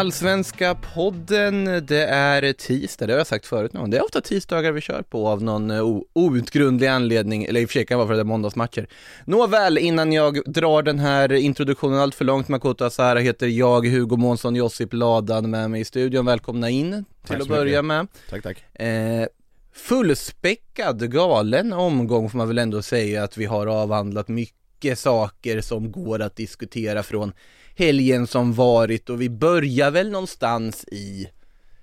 Allsvenska podden, det är tisdag, det har jag sagt förut nu. Det är ofta tisdagar vi kör på av någon eh, outgrundlig anledning, eller i och för sig kan det vara för att det är måndagsmatcher. Nåväl, innan jag drar den här introduktionen allt för långt, Makoto Asara heter jag, Hugo Månsson, Josip Ladan med mig i studion. Välkomna in till att börja mycket. med. Tack, tack. Eh, fullspäckad, galen omgång får man väl ändå säga att vi har avhandlat mycket saker som går att diskutera från helgen som varit och vi börjar väl någonstans i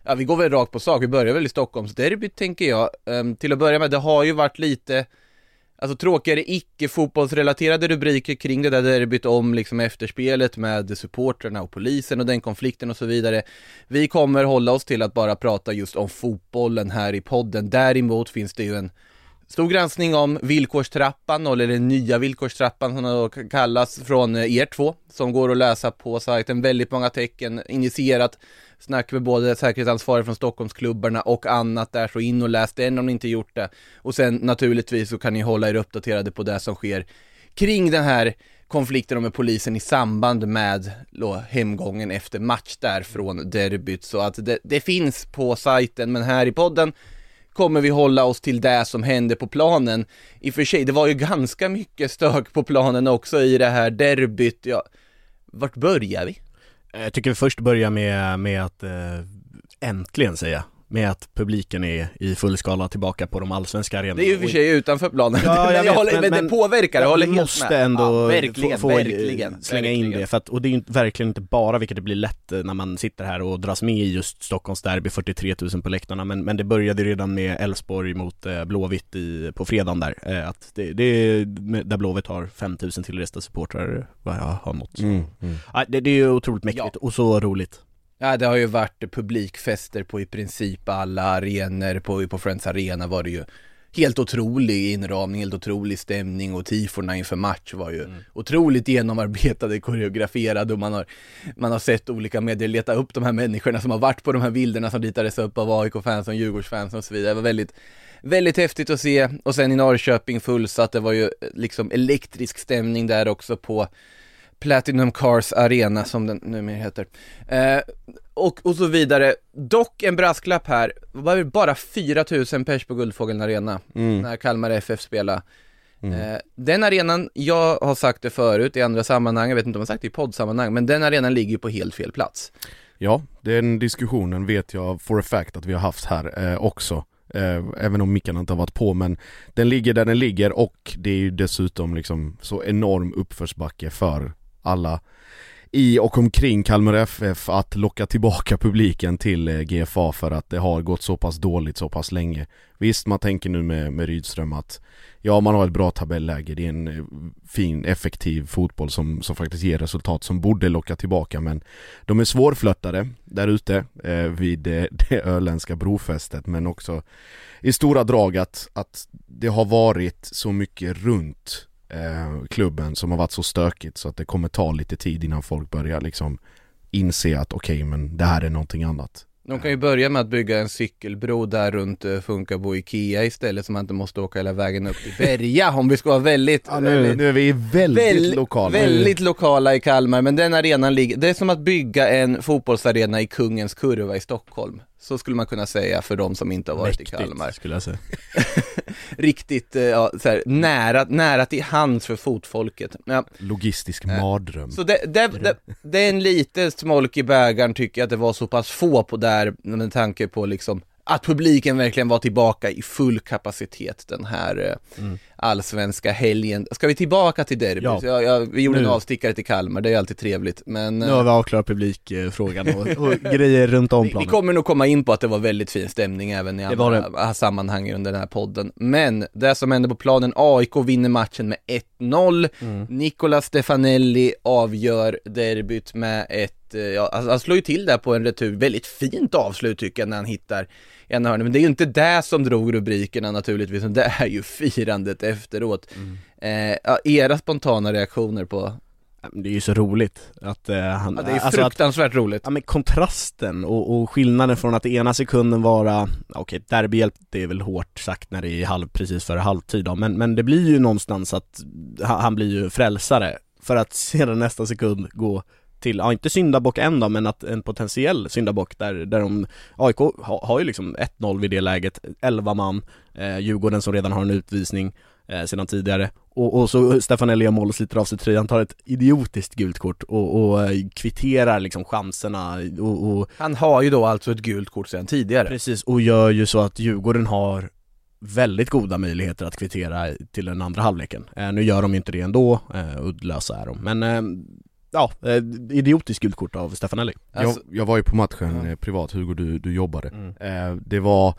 Ja vi går väl rakt på sak, vi börjar väl i Stockholmsderbyt tänker jag. Um, till att börja med, det har ju varit lite Alltså tråkigare icke-fotbollsrelaterade rubriker kring det där derbyt om liksom efterspelet med supportrarna och polisen och den konflikten och så vidare. Vi kommer hålla oss till att bara prata just om fotbollen här i podden. Däremot finns det ju en stor granskning om villkorstrappan, eller den nya villkorstrappan som den då kallas från eh, er två, som går att läsa på sajten. Väldigt många tecken, initierat snack med både säkerhetsansvarig från Stockholmsklubbarna och annat där, så in och läs den om ni inte gjort det. Och sen naturligtvis så kan ni hålla er uppdaterade på det som sker kring den här konflikten med polisen i samband med då, hemgången efter match där från derbyt. Så att det, det finns på sajten, men här i podden kommer vi hålla oss till det som hände på planen. I och för sig, det var ju ganska mycket stök på planen också i det här derbyt. Ja, vart börjar vi? Eh, jag tycker vi först börjar med, med att eh, äntligen säga med att publiken är i full skala tillbaka på de allsvenska arenorna. Det är ju för sig utanför planen, Ja, jag vet, håller, men, men- det påverkar, jag håller helt måste med. ändå ja, verkligen, få, få verkligen, slänga in verkligen. det för att, och det är ju verkligen inte bara vilket det blir lätt eh, när man sitter här och dras med i just Stockholms derby, 43 000 på läktarna men, men det började redan med Elfsborg mot eh, Blåvitt i, på fredagen där, eh, att det, det är där Blåvitt har 5 000 tillresta supportrar vad jag har nått. Mm, Ja, det, det är ju otroligt mäktigt och så roligt. Ja det har ju varit publikfester på i princip alla arenor, på, på Friends Arena var det ju helt otrolig inramning, helt otrolig stämning och tifona inför match var ju otroligt genomarbetade, koreograferade och man har, man har sett olika medier leta upp de här människorna som har varit på de här bilderna som ritades upp av AIK-fans och Djurgårdsfans och så vidare. Det var väldigt, väldigt häftigt att se. Och sen i Norrköping fullsatt, det var ju liksom elektrisk stämning där också på Platinum Cars Arena som den numera heter. Eh, och, och så vidare. Dock en brasklapp här, det var bara 4000 pers på Guldfågeln Arena när Kalmar FF spelade. Eh, den arenan, jag har sagt det förut i andra sammanhang, jag vet inte om jag har sagt det i poddsammanhang, men den arenan ligger ju på helt fel plats. Ja, den diskussionen vet jag for a fact att vi har haft här eh, också. Eh, även om mickarna inte har varit på men den ligger där den ligger och det är ju dessutom liksom så enorm uppförsbacke för alla i och omkring Kalmar FF att locka tillbaka publiken till eh, GFA för att det har gått så pass dåligt så pass länge. Visst, man tänker nu med, med Rydström att ja, man har ett bra tabelläge, det är en eh, fin, effektiv fotboll som, som faktiskt ger resultat som borde locka tillbaka men de är svårflörtade där ute eh, vid eh, det öländska brofästet men också i stora drag att, att det har varit så mycket runt eh, klubben som har varit så stökigt så att det kommer ta lite tid innan folk börjar liksom inse att okej men det här är någonting annat. De kan ju börja med att bygga en cykelbro där runt uh, Funkabo Ikea istället så man inte måste åka hela vägen upp till Berga om vi ska vara väldigt, Ja, nu, nu är vi väldigt Väl- lokala. Väldigt lokala i Kalmar, men den arenan ligger, det är som att bygga en fotbollsarena i Kungens Kurva i Stockholm. Så skulle man kunna säga för de som inte har varit i Kalmar. skulle jag säga. Riktigt, eh, ja, så här, nära, nära till hands för fotfolket. Ja. Logistisk Äh, mardröm. Så det, det, det, det är en lite smolk i bägaren tycker jag att det var så pass få på där med tanke på liksom att publiken verkligen var tillbaka i full kapacitet den här eh, allsvenska helgen. Ska vi tillbaka till derbyt? Ja. Ja. Jag, vi gjorde Nu. en avstickare till Kalmar, det är alltid trevligt, men Nu eh, har vi avklarat publikfrågan och, och grejer runt om vi, vi planen. kommer nog komma in på att det var väldigt fin stämning även i Det andra sammanhang under den här podden. Men det som hände på planen, AIK vinner matchen med 1-0. Mm. Nicola Stefanelli avgör derbyt med ett, eh, ja, han slår ju till där på en retur, väldigt fint avslut tycker jag när han hittar en hörna. Men det är ju inte det som drog rubrikerna naturligtvis, utan det är ju firandet efteråt. Mm. Eh, ja, era spontana reaktioner på, Det är ju så roligt att eh, han, ja, det är alltså att, fruktansvärt roligt. ja men kontrasten och, och skillnaden från att ena sekunden vara, okej derbyhjälp det är väl hårt sagt när det är halv, precis före halvtid då, men, men det blir ju någonstans att han blir ju frälsare för att sedan nästa sekund gå till, ja inte syndabock än då, men att en potentiell syndabock där, där de, AIK har, har ju liksom 1-0 vid det läget, 11 man, eh, Djurgården som redan har en utvisning eh, sedan tidigare och, och så Stefanelli gör mål och sliter av sig tröjan, tar ett idiotiskt gult kort och, och eh, kvitterar liksom chanserna och, och Han har ju då alltså ett gult kort sedan tidigare. Precis, och gör ju så att Djurgården har väldigt goda möjligheter att kvittera till den andra halvleken. Eh, nu gör de ju inte det ändå, eh, uddlösa är de, men eh, ja, eh, idiotiskt gult kort av Stefanelli. Alltså, jag, jag var ju på matchen Ja. eh, privat, Hugo du, du jobbade Mm. eh, Det var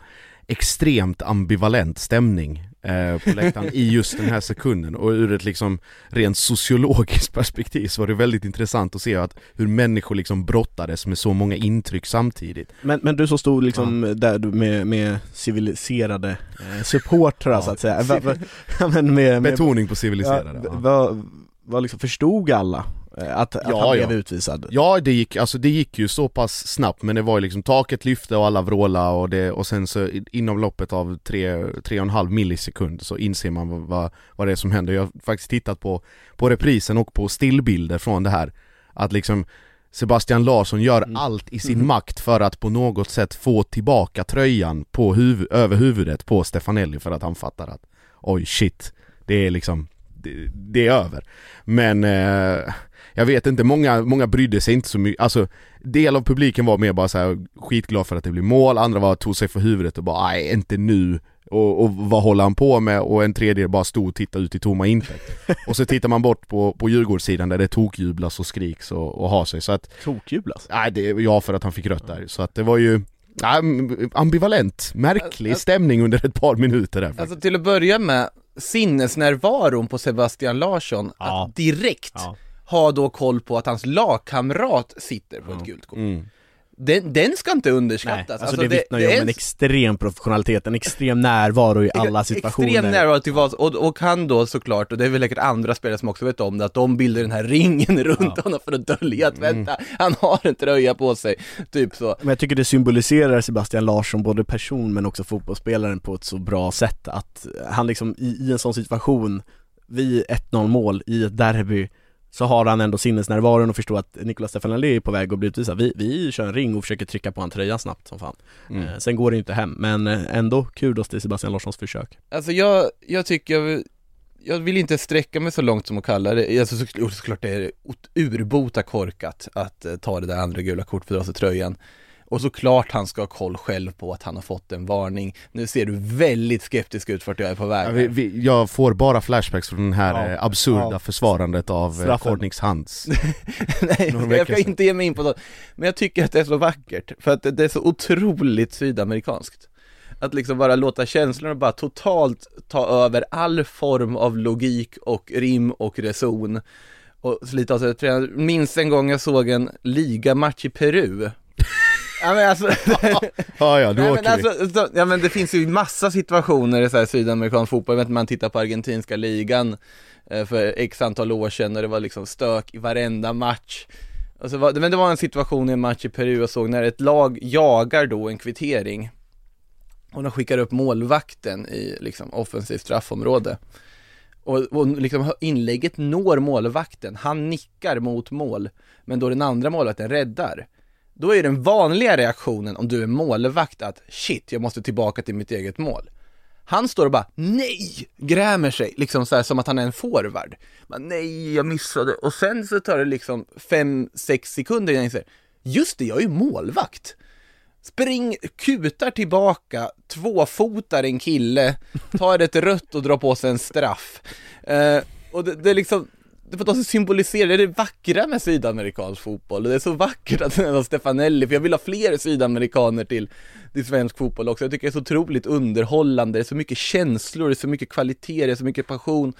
extremt ambivalent stämning eh, på läktaren i just den här sekunden och ur ett liksom rent sociologiskt perspektiv så var det väldigt intressant att se att hur människor liksom brottades med så många intryck samtidigt Men, men du som stod liksom där du med, med civiliserade eh, supportrar Ja. så att säga, va, va, ja, men med, med, Betoning på ja, civiliserade ja. vad, vad liksom, förstod alla att, att Ja, han ja. blev utvisad? Ja det gick, alltså det gick ju så pass snabbt men det var ju liksom taket lyfte och alla vråla och, det, och sen så inom loppet av tre, tre och en halv millisekund så inser man vad, vad, vad det är som händer. Jag har faktiskt tittat på, på reprisen och på stillbilder från det här. Att liksom Sebastian Larsson gör Mm. allt i sin makt för att på något sätt få tillbaka tröjan på huv- över huvudet på Stefanelli för att han fattar att oj shit, det är liksom, det, det är över. Men eh, jag vet inte, många, många brydde sig inte så mycket, alltså del av publiken var mer bara så här skitglad för att det blir mål, andra var tog sig för huvudet och bara nej inte nu och, och vad håller han på med? Och en tredjedel bara stod och tittade ut i tomma intet. Och så tittar man bort på, på Djurgårdssidan där det tokjublas och skriks och, och har sig så att Tokjublas? Nej det jag för att han fick rött där, så att det var ju ja, ambivalent, märklig Alltså- stämning under ett par minuter där faktiskt. Alltså till att börja med, sinnesnärvaron på Sebastian Larsson, Ja. att direkt Ja. Ha då koll på att hans lagkamrat sitter på ett gult kort. Mm. Den, den ska inte Nej, underskattas. alltså, det vittnar ju om en extrem professionalitet, en extrem närvaro i alla situationer. Extrem närvaro till vad, och, och han då såklart, och det är väl säkert andra spelare som också vet om det, att de bildar den här ringen runt honom för att dölja att vänta, han har en tröja på sig, typ så. Men jag tycker det symboliserar Sebastian Larsson, både person men också fotbollsspelaren på ett så bra sätt att han liksom i, i en sån situation, vid 1-0 mål i ett derby, så har han ändå sinnesnärvaron och förstår att Nicolas Stefanelli är på väg att bli utvisad. Vi, vi kör en ring och försöker trycka på en tröja snabbt som fan. Mm. Eh, sen går det inte hem, men eh, ändå kudos till Sebastian Larssons försök. Alltså jag, jag tycker, jag vill, inte sträcka mig så långt som att kalla det, alltså så, såklart det är ot- urbota korkat att eh, ta det där andra gula kortet för att dra sig tröjan. Och såklart han ska ha koll själv på att han har fått en varning. Nu ser du väldigt skeptisk ut för att jag är på väg. Ja, vi, vi, jag får bara flashbacks från den här Ja. eh, absurda Ja. försvarandet av eh, Straffen. Korniks hands Nej, jag ska inte ge mig in på det. Men jag tycker att det är så vackert, för att det det är så otroligt sydamerikanskt. Att liksom bara låta känslorna bara totalt ta över all form av logik och rim och reson. Och slita av sig tröjan. Minns en gång jag såg en ligamatch i Peru. Ja men alltså, Ja ja, då Nej, åker men alltså, så, ja men det finns ju massa situationer i så här sydamerikansk fotboll, jag vet man tittar på argentinska ligan eh, för x antal år sedan och det var liksom stök i varenda match. Och så var, men det var en situation i en match i Peru och såg när ett lag jagar då en kvittering och de skickar upp målvakten i liksom offensivt straffområde. Och, och liksom inlägget når målvakten, han nickar mot mål, men då den andra målvakten räddar. Då är den vanliga reaktionen om du är målvakt att shit, jag måste tillbaka till mitt eget mål. Han står och bara nej, grämer sig, liksom så här, som att han är en forward. Men, nej, jag missade. Och sen så tar det liksom 5-6 sekunder innan jag inser, just det, jag är ju målvakt. spring, kutar tillbaka, tvåfotar en kille, tar ett rött och drar på sig en straff. Uh, och det, det är liksom, det får ta symbolisera, det är det vackra med sydamerikansk fotboll. Och det är så vackert att den Stefanelli, för jag vill ha fler sydamerikaner till, till svensk fotboll också. Jag tycker det är så otroligt underhållande, det är så mycket känslor, det är så mycket kvalitet, det är så mycket passion.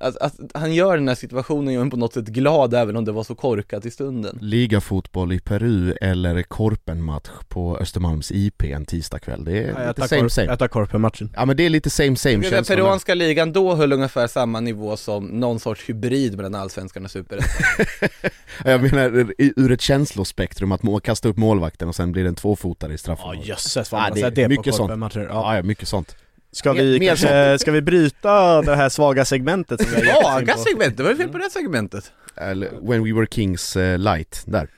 Att, att han gör den här situationen gör på något sätt glad även om det var så korkat i stunden. Ligafotboll i Peru eller korpenmatch på Östermalms IP en tisdagkväll, det är Ja, lite same same Jag tar korpen-matchen. Ja men det är lite same same Den känslan peruanska ligan då höll ungefär samma nivå som någon sorts hybrid mellan allsvenskan och superettan. Jag menar ur ett känslospektrum att må, kasta upp målvakten och sen blir det en tvåfotare i Ja straffområdet jösses vad Ja, man har det det mycket på sånt. korpenmatcher. Ja. Ja, ja, mycket sånt Ska vi mer kanske, ska vi bryta det här svaga segmentet som Svaga på? segment, det var ju fel på det segmentet. When We Were Kings eh, light, där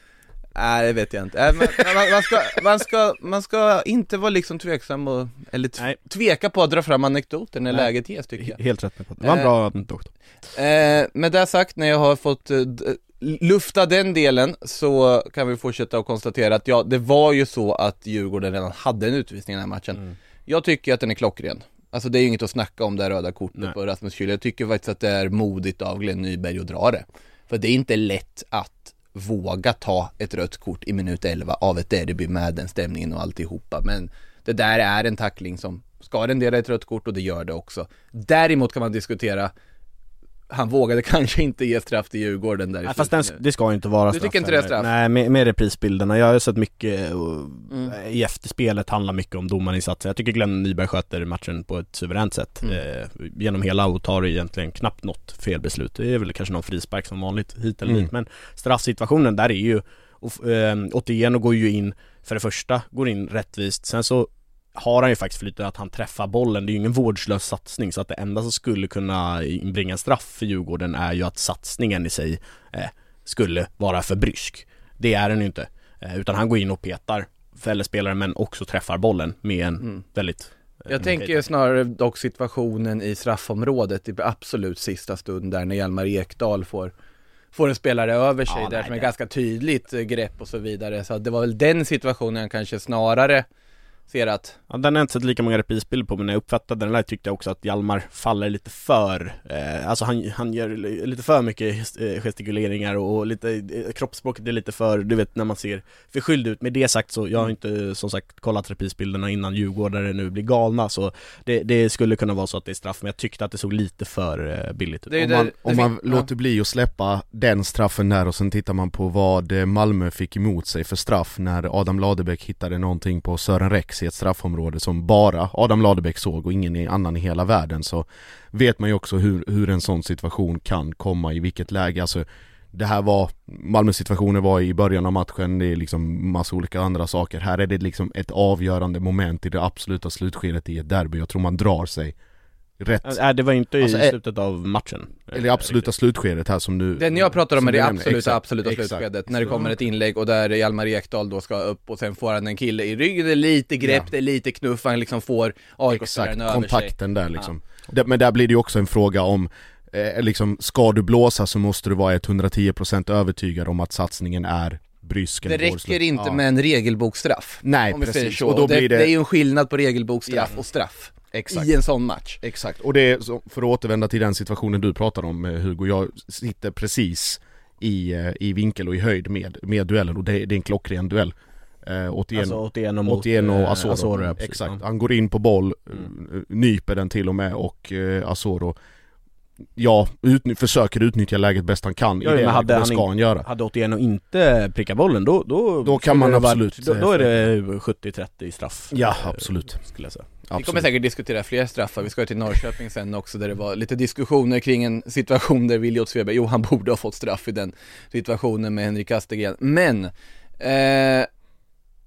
Nej det vet jag inte. Äh, man, man, man, ska, man, ska, man ska inte vara liksom tveksam och, eller t- Nej. tveka på att dra fram anekdoter när Nej. läget ges tycker jag. Helt rätt med på det. Det var en Eh, bra anekdot. Eh, med det sagt, när jag har fått eh, d- lufta den delen så kan vi fortsätta att konstatera att ja, det var ju så att Djurgården redan hade en utvisning i den här matchen. Mm. Jag tycker att den är klockren. Alltså det är ju inget att snacka om det här röda kortet Nej. på Rasmus Kühl. Jag tycker faktiskt att det är modigt av Glenn Nyberg att dra det. För det är inte lätt att våga ta ett rött kort i minut 11 av ett derby med den stämningen och alltihopa. Men det där är en tackling som ska rendera ett rött kort och det gör det också. Däremot kan man diskutera han vågade kanske inte ge straff till Djurgården där Nej, fast den, det ska inte vara Du straff tycker inte det är straff? Nej, med, med reprisbilderna. Jag har sett mycket och, Mm. i efterspelet handlar mycket om domarinsatser. Jag tycker Glenn Nyberg sköter matchen på ett suveränt sätt Mm. eh, genom hela och tar egentligen knappt något felbeslut. Det är väl kanske någon frispark som vanligt hit eller Mm. dit. Men straffsituationen där är ju, och, eh, Otieno går ju in, för det första, går in rättvist. Sen så har han ju faktiskt flyttat att han träffar bollen, det är ju ingen vårdslös satsning så att det enda som skulle kunna inbringa straff för Djurgården är ju att satsningen i sig eh, skulle vara för brysk. Det är den ju inte. Eh, utan han går in och petar fäller spelaren men också träffar bollen med en Mm. väldigt eh, Jag tänker snarare dock situationen i straffområdet i absolut sista stund där när Hjalmar Ekdal får Får en spelare över sig Ja, där nej, som är det- ganska tydligt eh, grepp och så vidare Så det var väl den situationen kanske snarare ser att Ja, den har inte sett lika många reprisbilder på men när jag uppfattade den där tyckte jag också att Hjalmar faller lite för eh, Alltså han, han gör li- lite för mycket eh, gestikuleringar och, lite, eh, kroppsspråket är lite för, du vet när man ser förskylld ut. Med det sagt så, jag har inte som sagt kollat reprisbilderna innan Djurgårdare nu blir galna så det, det skulle kunna vara så att det är straff men jag tyckte att det såg lite för eh, billigt ut. Det Om man, det om man fin- låter bli att släppa den straffen där och sen tittar man på vad eh, Malmö fick emot sig för straff när Adam Ladebäck hittade någonting på Sören Rex i ett straffområde som bara Adam Ladebäck såg och ingen annan i hela världen så vet man ju också hur, hur en sån situation kan komma i vilket läge, alltså det här var, Malmö-situationen var i början av matchen, det är liksom massa olika andra saker. Här är det liksom ett avgörande moment i det absoluta slutskedet i ett derby. Jag tror man drar sig rätt, Nej det var inte Alltså, i eh, slutet av matchen. Eller i absoluta slutskedet här som du Den jag pratar om är det absoluta, Exakt, absoluta exakt. slutskedet. När det kommer ett inlägg och där Hjalmar Ekdal då ska upp och sen får han en kille i ryggen, det är lite grepp, Ja. det är lite knuff, han liksom får AIK-spelaren Exakt, kontakten där liksom. Det, men där blir det ju också en fråga om eh, liksom, ska du blåsa så måste du vara 110% övertygad om att satsningen är brysk Det räcker inte Ja. med en regelboksstraff. Nej precis, och då det, blir det... det, är ju en skillnad på regelboksstraff Ja. och straff exakt, i en sån match exakt. Och det är, så, för att återvända till den situationen du pratar om eh, Hugo, jag sitter precis i, eh, i vinkel och i höjd med, med duellen och det, det är en klockren duell. Eh, återigen, Alltså 81 mot 81 och eh, Asoro, Asoro, exakt. ja. Han går in på boll, Mm. nyper den till och med och eh, Asoro Ja, utny- försöker utnyttja läget bäst han kan Ja, i det men läget, hade det han ska han göra. Hade 81 och inte prickat bollen då, då, Då kan man det varit- absolut, Då, då är det 70-30 straff Ja, absolut. Skulle jag säga. Vi kommer Absolut. säkert diskutera fler straffar, vi ska ju till Norrköping sen också där det var lite diskussioner kring en situation där Williot Sveberg, jo han borde ha fått straff i den situationen med Henrik Astegren, men eh,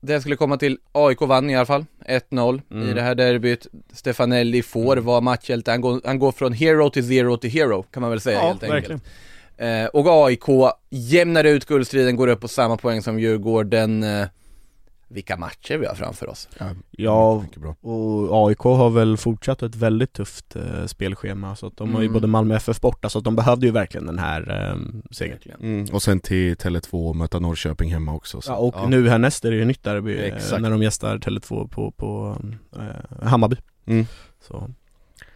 det jag skulle komma till, AIK vann i alla fall, 1-0 i Mm. det här derbyt, Stefanelli får vara matchhjälte, han går, han går från hero till zero till hero kan man väl säga Ja, helt enkelt. verkligen Eh, och AIK jämnar ut guldstriden, går upp på samma poäng som Djurgården. Eh, vilka matcher vi har framför oss. Ja, bra. och AIK har väl fortsatt ett väldigt tufft eh, spelschema så att de har ju Mm. både Malmö FF borta så att de behövde ju verkligen den här eh, segern. Mm, och sen till Tele2 och möta Norrköping hemma också så. Ja, och nu härnäst är det ju nytt derby eh, när de gästar Tele2 på, på eh, Hammarby. Mm. Så.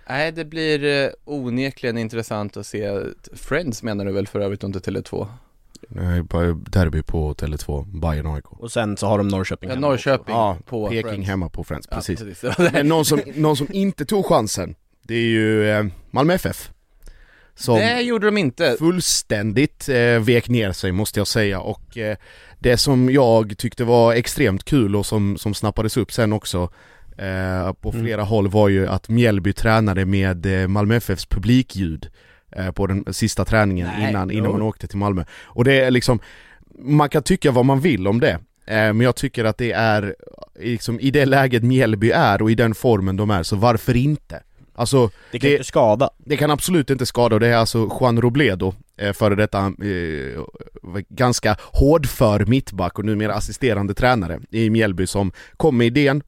Nej, det blir eh, onekligen intressant att se Friends menar du väl för övrigt inte Tele2? Nej, bara derby på Tele2, Bayern AIK Och sen så har de Norrköping Ja, hemma Norrköping Ja, på Peking Friends. hemma på Friends, Ja, precis. precis. Men någon som, någon som inte tog chansen, det är ju eh, Malmö FF. Som Det gjorde de inte. fullständigt eh, vek ner sig måste jag säga och eh, det som jag tyckte var extremt kul och som, som snappades upp sen också eh, på Mm. flera håll var ju att Mjällby tränade med eh, Malmö FFs publikljud på den sista träningen Nej, innan, innan man åkte till Malmö. Och det är liksom, man kan tycka vad man vill om det, eh, men jag tycker att det är liksom i det läget Mjällby är och i den formen de är, så varför inte? Alltså Det kan Det- inte skada. det kan absolut inte skada och det är alltså Juan Robledo, eh, före detta eh, ganska hårdför mittback och numera assisterande tränare i Mjällby som kom med idén, eh,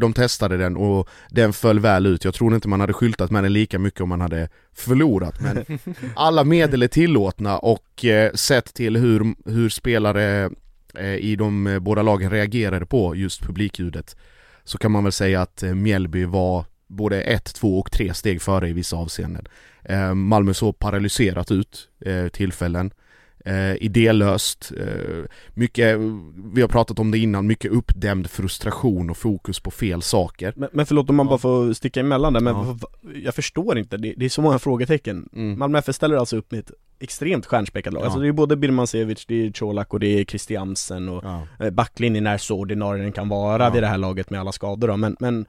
de testade den och den föll väl ut. Jag tror inte man hade skyltat med den lika mycket om man hade förlorat men alla medel är tillåtna och eh, sett till hur, hur spelare eh, i de eh, båda lagen reagerade på just publikljudet så kan man väl säga att eh, Mjällby var både ett, två och tre steg före i vissa avseenden. Eh, Malmö såg paralyserat ut eh, tillfällen. Eh, idélöst, eh, mycket, vi har pratat om det innan, mycket uppdämd frustration och fokus på fel saker. Men, men förlåt om man Ja. bara får sticka emellan där, men Ja. jag förstår inte, det, det är så många frågetecken. Mm. Malmö FF ställer alltså upp med ett extremt stjärnspäckat lag. Ja. Alltså det är både Birmancevic, det är Colak och det är Christiansen och Ja. eh, backlinjen är så ordinarie den kan vara Ja. vid det här laget med alla skador då, men, men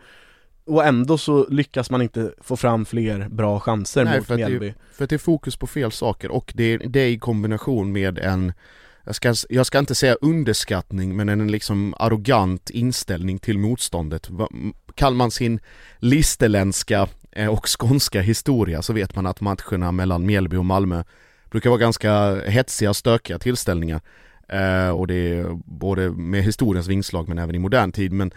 och ändå så lyckas man inte få fram fler bra chanser Nej, mot för att det- Mjällby. För att det är fokus på fel saker och det, det är i kombination med en jag ska, jag ska inte säga underskattning men en liksom arrogant inställning till motståndet. Kan man sin listerländska eh, och skånska historia så vet man att matcherna mellan Mjällby och Malmö brukar vara ganska hetsiga, stökiga tillställningar. Eh, och det är både med historiens vingslag men även i modern tid. Men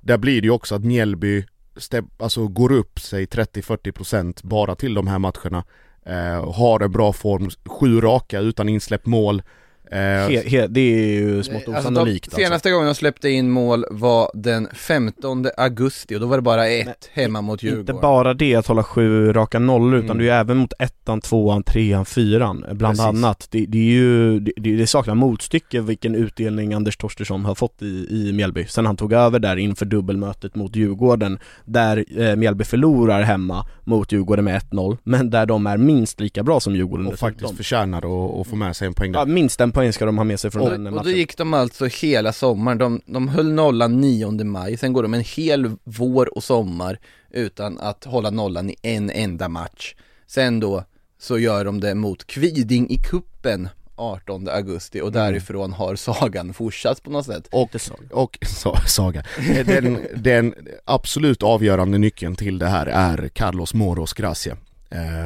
där blir det ju också att Mjällby step, alltså går upp sig 30-40% bara till de här matcherna. Eh, har en bra form, sju raka utan insläppt mål. Eh, He, he, det är ju smått Alltså, osannolikt de alltså. senaste gången de släppte in mål var den 15 augusti och då var det bara ett hemma mot Djurgården. Inte bara det att hålla sju raka nollor utan Mm. det är ju även mot ettan, tvåan, trean, fyran bland Precis. annat. Det, det är ju, det, det saknar motstycke vilken utdelning Anders Torstensson har fått i, i Mjällby sen han tog över där inför dubbelmötet mot Djurgården där eh, Mjällby förlorar hemma mot Djurgården med 1-0 men där de är minst lika bra som Djurgården och dessutom. faktiskt förtjänar att få med sig en poäng där. Ja, minst en poäng ska de ha med sig från Och, den och då matchen. gick de alltså hela sommaren, de, de höll nollan 9 maj, sen går de en hel vår och sommar utan att hålla nollan i en enda match. Sen då så gör de det mot Kviding i kuppen 18 augusti och därifrån har sagan fortsatt på något sätt. Och, och Saga, den, den absolut avgörande nyckeln till det här är Carlos Moros Gracia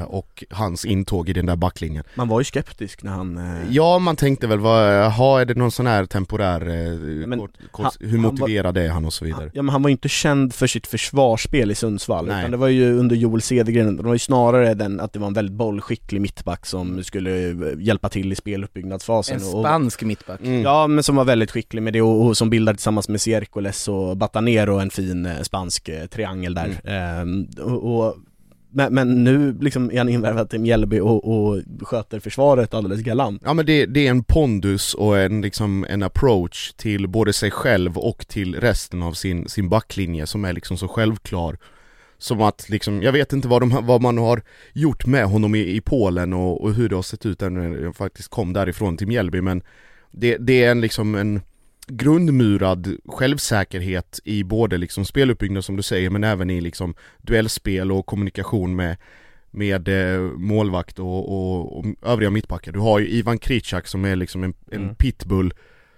och hans intåg i den där backlinjen. Man var ju skeptisk när han... Eh, Ja, man tänkte väl, vad, jaha, är det någon sån här temporär, eh, Men kort, kort, han- hur han var- motiverad är han och så vidare? Ja men han var ju inte känd för sitt försvarsspel i Sundsvall Nej. utan det var ju under Joel Cedergren, det var ju snarare den att det var en väldigt bollskicklig mittback som skulle eh, hjälpa till i speluppbyggnadsfasen En och, spansk mittback. Mm. Ja men som var väldigt skicklig med det och, och som bildade tillsammans med Ciercoles och Batanero en fin eh, spansk eh, triangel där Ehm, och, och men, men nu liksom är han invärvad till Mjällby och, och sköter försvaret alldeles galant. Ja men det, det är en pondus och en, liksom, en approach till både sig själv och till resten av sin, sin backlinje som är liksom så självklar. Som att liksom, jag vet inte vad, de, vad man har gjort med honom i, i Polen och, och hur det har sett ut när jag faktiskt kom därifrån till Mjällby men det, det är en liksom en grundmurad självsäkerhet i både liksom speluppbyggnad som du säger men även i liksom duellspel och kommunikation med med eh, målvakt och, och, och övriga mittbackar. Du har ju Ivan Kricak som är liksom en, en Mm. pitbull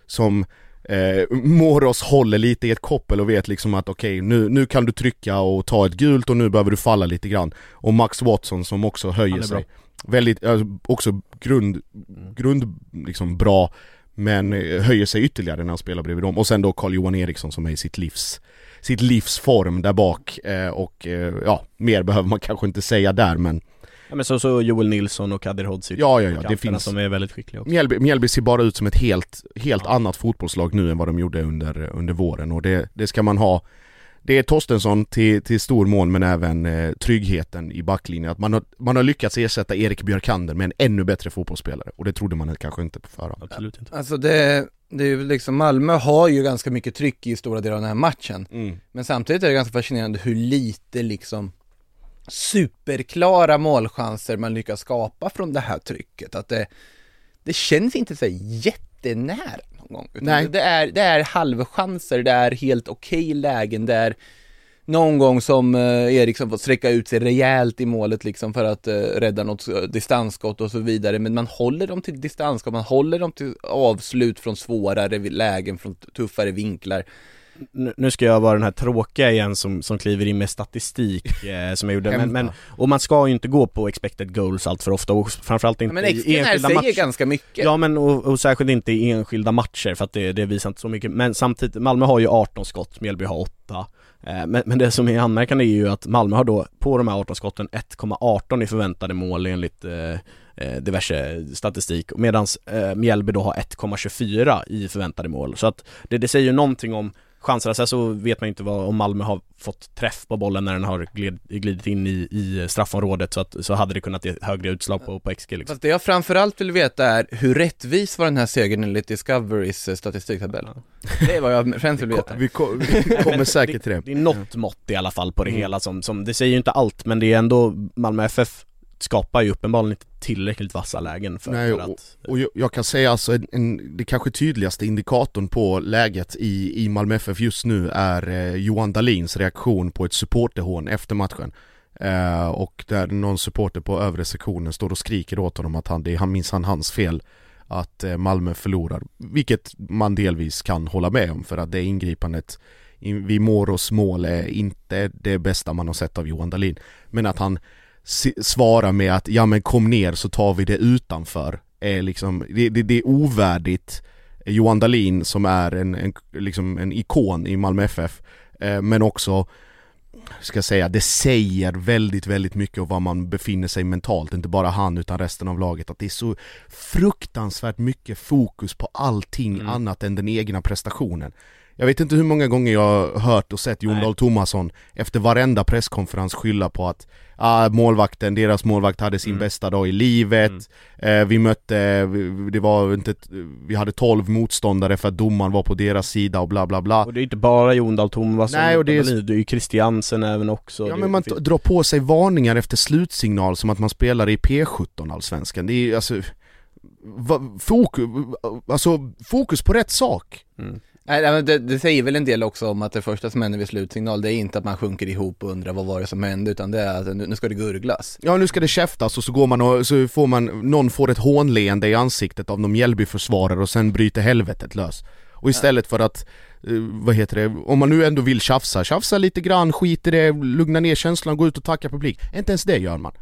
som eh, Moros håller lite i ett koppel och vet liksom att okej nu, nu kan du trycka och ta ett gult och nu behöver du falla lite grann. Och Max Watson som också höjer sig. Väldigt, alltså, också grund, grund liksom bra Men eh, höjer sig ytterligare när han spelar bredvid dem. Och sen då Carl-Johan Eriksson som är i sitt livs sitt livs form där bak eh, och eh, ja, mer behöver man kanske inte säga där men Ja men så, så Joel Nilsson och Kadir Hodzic Ja, ja, ja, det finns- som är väldigt skickliga också. Mjällby, Mjällby ser bara ut som ett helt, helt annat fotbollslag nu än vad de gjorde under, under våren och det, det ska man ha Det är Torstensson till, till stor mån men även eh, tryggheten i backlinjen. Att man har, man har lyckats ersätta Erik Björkander med en ännu bättre fotbollsspelare och det trodde man kanske inte på förhand. Absolut inte Alltså det, det är ju liksom, Malmö har ju ganska mycket tryck i stora delar av den här matchen. Mm. Men samtidigt är det ganska fascinerande hur lite liksom superklara målchanser man lyckas skapa från det här trycket. Att det, det känns inte så här jättenära någon gång. Utan Nej. Det, är, det är halvchanser, det är helt okej lägen, det är någon gång som eh, Eriksson får sträcka ut sig rejält i målet liksom för att eh, rädda något eh, distansskott och så vidare. Men man håller dem till distansskott, man håller dem till avslut från svårare lägen, från tuffare vinklar. Nu, ska jag vara den här tråkiga igen som, som kliver in med statistik eh, som jag gjorde, men, men, och man ska ju inte gå på expected goals allt för ofta och framförallt inte Men i enskilda säger matcher. ganska mycket. Ja men och, och särskilt inte i enskilda matcher för att det, det visar inte så mycket, men samtidigt, Malmö har ju 18 skott, Mjällby har 8 eh, men, men det som är anmärkande är ju att Malmö har då på de här 18 skotten 1,18 i förväntade mål enligt eh, eh, diverse statistik medan eh, Mjällby då har 1,24 i förväntade mål. Så att det, det säger ju någonting om chanserna, sen så vet man ju inte vad, om Malmö har fått träff på bollen när den har glid, glidit in i, i straffområdet så att så hade det kunnat ge högre utslag på, på XG liksom. Fast det jag framförallt vill veta är hur rättvis var den här segern enligt Discoverys eh, statistiktabell? Det är vad jag främst vill veta. Vi, ko- vi kommer säkert till det. Det är något mått i alla fall på det Mm. hela som, som, det säger ju inte allt men det är ändå Malmö FF skapar ju uppenbarligen inte tillräckligt vassa lägen för, Nej, för att Och jag, jag kan säga alltså en, en, det kanske tydligaste indikatorn på läget i, i Malmö FF just nu är eh, Johan Dahlins reaktion på ett supporterhån efter matchen. Eh, och där någon supporter på övre sektionen står och skriker åt honom att han, det är han minsann hans fel att eh, Malmö förlorar. Vilket man delvis kan hålla med om för att det ingripandet vid Moros mål är inte det bästa man har sett av Johan Dahlin. Men att han svarar med att ja men kom ner så tar vi det utanför är liksom, det, det, det är ovärdigt Johan Dahlin som är en, en, liksom en ikon i Malmö FF eh, men också ska jag säga, det säger väldigt, väldigt mycket om var man befinner sig mentalt, inte bara han utan resten av laget, att det är så fruktansvärt mycket fokus på allting Mm. annat än den egna prestationen. Jag vet inte hur många gånger jag har hört och sett Jon. Dahl Tomasson efter varenda presskonferens skylla på att ah, målvakten, deras målvakt hade sin Mm. bästa dag i livet, eh, vi mötte, vi- det var inte, vi hade 12 motståndare för att domaren var på deras sida och bla bla bla. Och det är inte bara Jon Dahl Tomasson, Nej, och det är- det är ju Christiansen även också Ja men man finns- drar på sig varningar efter slutsignal som att man spelar i P17 allsvenskan. Det är alltså fokus, alltså fokus på rätt sak. mm. Nej, men det, det säger väl en del också om att det första som händer vid slutsignal, det är inte att man sjunker ihop och undrar vad var det som hände, utan det är att nu, nu ska det gurglas. Ja nu ska det käftas och så går man och så får man, någon får ett hånleende i ansiktet av någon Mjällbyförsvarare och sen bryter helvetet lös. Och istället för att, eh, vad heter det, om man nu ändå vill tjafsa, tjafsa lite grann, skit i det, lugna ner känslan, gå ut och tacka publik. Inte ens det gör man.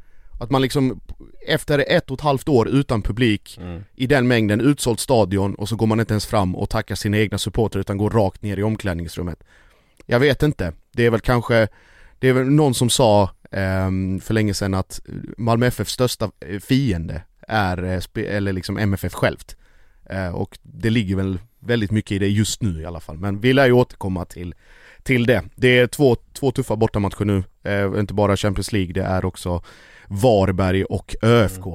Att man liksom, efter ett och ett halvt år utan publik, Mm. i den mängden, utsålt stadion och så går man inte ens fram och tackar sina egna supportrar utan går rakt ner i omklädningsrummet. Jag vet inte, det är väl kanske, det är väl någon som sa ehm, för länge sedan att Malmö FFs största eh, fiende är, eh, eller liksom MFF självt. Eh, och det ligger väl väldigt mycket i det just nu i alla fall, men vi lär ju återkomma till, till det. Det är två, två tuffa bortamatcher nu, eh, inte bara Champions League, det är också Varberg och ÖFK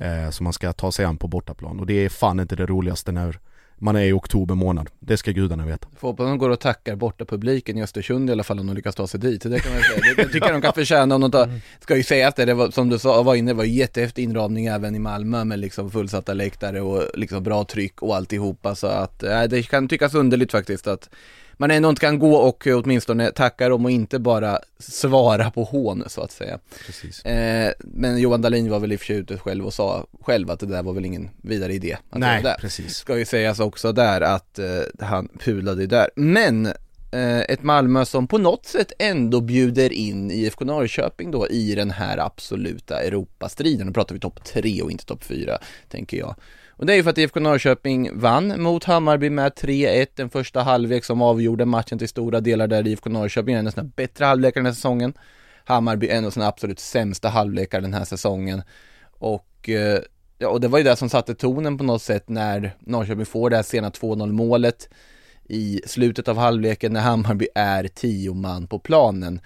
eh, som man ska ta sig an på bortaplan och det är fan inte det roligaste när man är i oktober månad. Det ska gudarna veta. Får hoppas de går och tackar borta publiken i Östersund i alla fall om de lyckas ta sig dit. Det kan man säga. Det, det tycker jag de kan förtjäna om de tar, ska ju säga att det, det var, som du sa, var inne, det var jättehäftig inramning även i Malmö med liksom fullsatta läktare och liksom bra tryck och alltihopa så att, äh, det kan tyckas underligt faktiskt att man ändå inte kan gå och åtminstone tacka dem och inte bara svara på hån så att säga. Eh, men Johan Dahlin var väl i och för sig ute själv och sa själv att det där var väl ingen vidare idé. Att Nej, det. precis. Ska ju sägas också där att eh, han pulade där. Men eh, ett Malmö som på något sätt ändå bjuder in IFK Norrköping då i den här absoluta Europastriden. Nu pratar vi topp tre och inte topp fyra, tänker jag. Och det är ju för att IFK Norrköping vann mot Hammarby med 3-1 den första halvlek som avgjorde matchen till stora delar där IFK Norrköping är en av sina bättre halvlekar den här säsongen. Hammarby är en av sina absolut sämsta halvlekar den här säsongen. Och, eh, ja, och det var ju det som satte tonen på något sätt när Norrköping får det här sena 2-0 målet i slutet av halvleken när Hammarby är tio man på planen.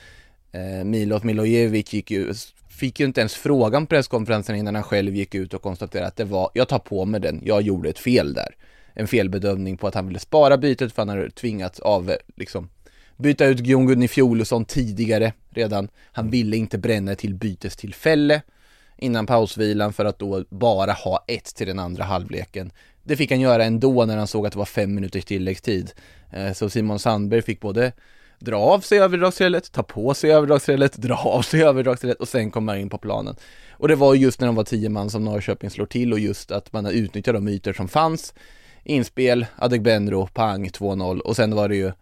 Eh, Milot Milojevic gick ju, fick ju inte ens frågan på presskonferensen innan han själv gick ut och konstaterade att det var, jag tar på mig den, jag gjorde ett fel där. En felbedömning på att han ville spara bytet för han hade tvingats av, eh, liksom, byta ut Gunni Fjolosson tidigare redan. Han ville inte bränna till bytestillfälle innan pausvilan för att då bara ha ett till den andra halvleken. Det fick han göra ändå när han såg att det var fem minuters tilläggstid. Eh, så Simon Sandberg fick både dra av sig överdragsrelet, ta på sig överdragsrelet, dra av sig överdragsrelet och sen komma in på planen. Och det var just när de var tio man som Norrköping slår till och just att man har utnyttjat de ytor som fanns. Inspel, Adegbenro, pang, 2-0 och sen var det ju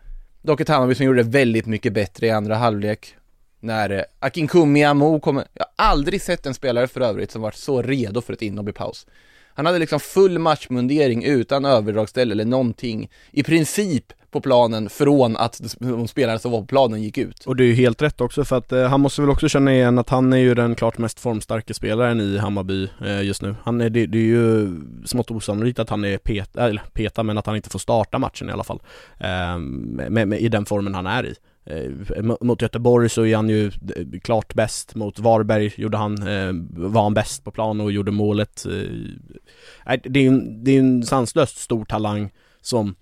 dock ett Hammarby som gjorde det väldigt mycket bättre i andra halvlek. När eh, Akinkumi Amo kommer, jag har aldrig sett en spelare för övrigt som varit så redo för ett inhopp i paus. Han hade liksom full matchmundering utan överdragsställ eller någonting i princip på planen från att de spelare som var på planen gick ut. Och det är ju helt rätt också för att eh, han måste väl också känna igen att han är ju den klart mest formstarka spelaren i Hammarby eh, just nu. Han är, det, det är ju smått osannolikt att han är peta, eller peta men att han inte får starta matchen i alla fall. Eh, med, med, I den formen han är i. Eh, mot Göteborg så är han ju eh, klart bäst, mot Varberg gjorde han, eh, var han bäst på plan och gjorde målet. Eh, det är en, det är en sanslöst stor talang som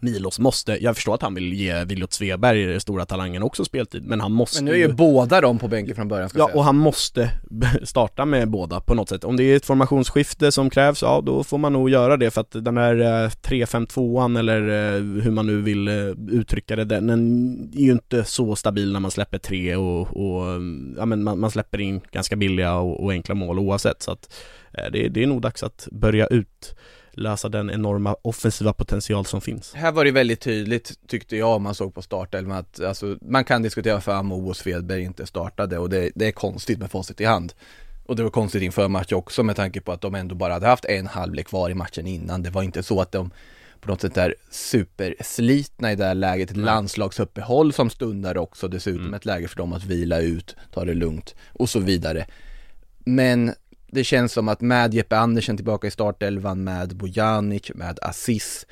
Milos måste, jag förstår att han vill ge Viljot Sveberg, stora talangen, också speltid, men han måste Men nu är ju båda de på bänken från början ska Ja, säga. och han måste starta med båda på något sätt. Om det är ett formationsskifte som krävs, ja då får man nog göra det för att den här 3-5-2an eller hur man nu vill uttrycka det, den är ju inte så stabil när man släpper tre och, och ja men man, man släpper in ganska billiga och, och enkla mål oavsett så att det, det är nog dags att börja ut lösa den enorma offensiva potential som finns. Här var det väldigt tydligt tyckte jag om man såg på startelvan att alltså, man kan diskutera varför Amo och Svedberg inte startade och det, det är konstigt med facit i hand. Och det var konstigt inför match också med tanke på att de ändå bara hade haft en halvlek kvar i matchen innan. Det var inte så att de på något sätt är superslitna i det här läget. Ett landslagsuppehåll som stundar också dessutom mm. ett läge för dem att vila ut, ta det lugnt och så vidare. Men det känns som att med Jeppe Andersen tillbaka i startelvan, med Bojanic, med Assis,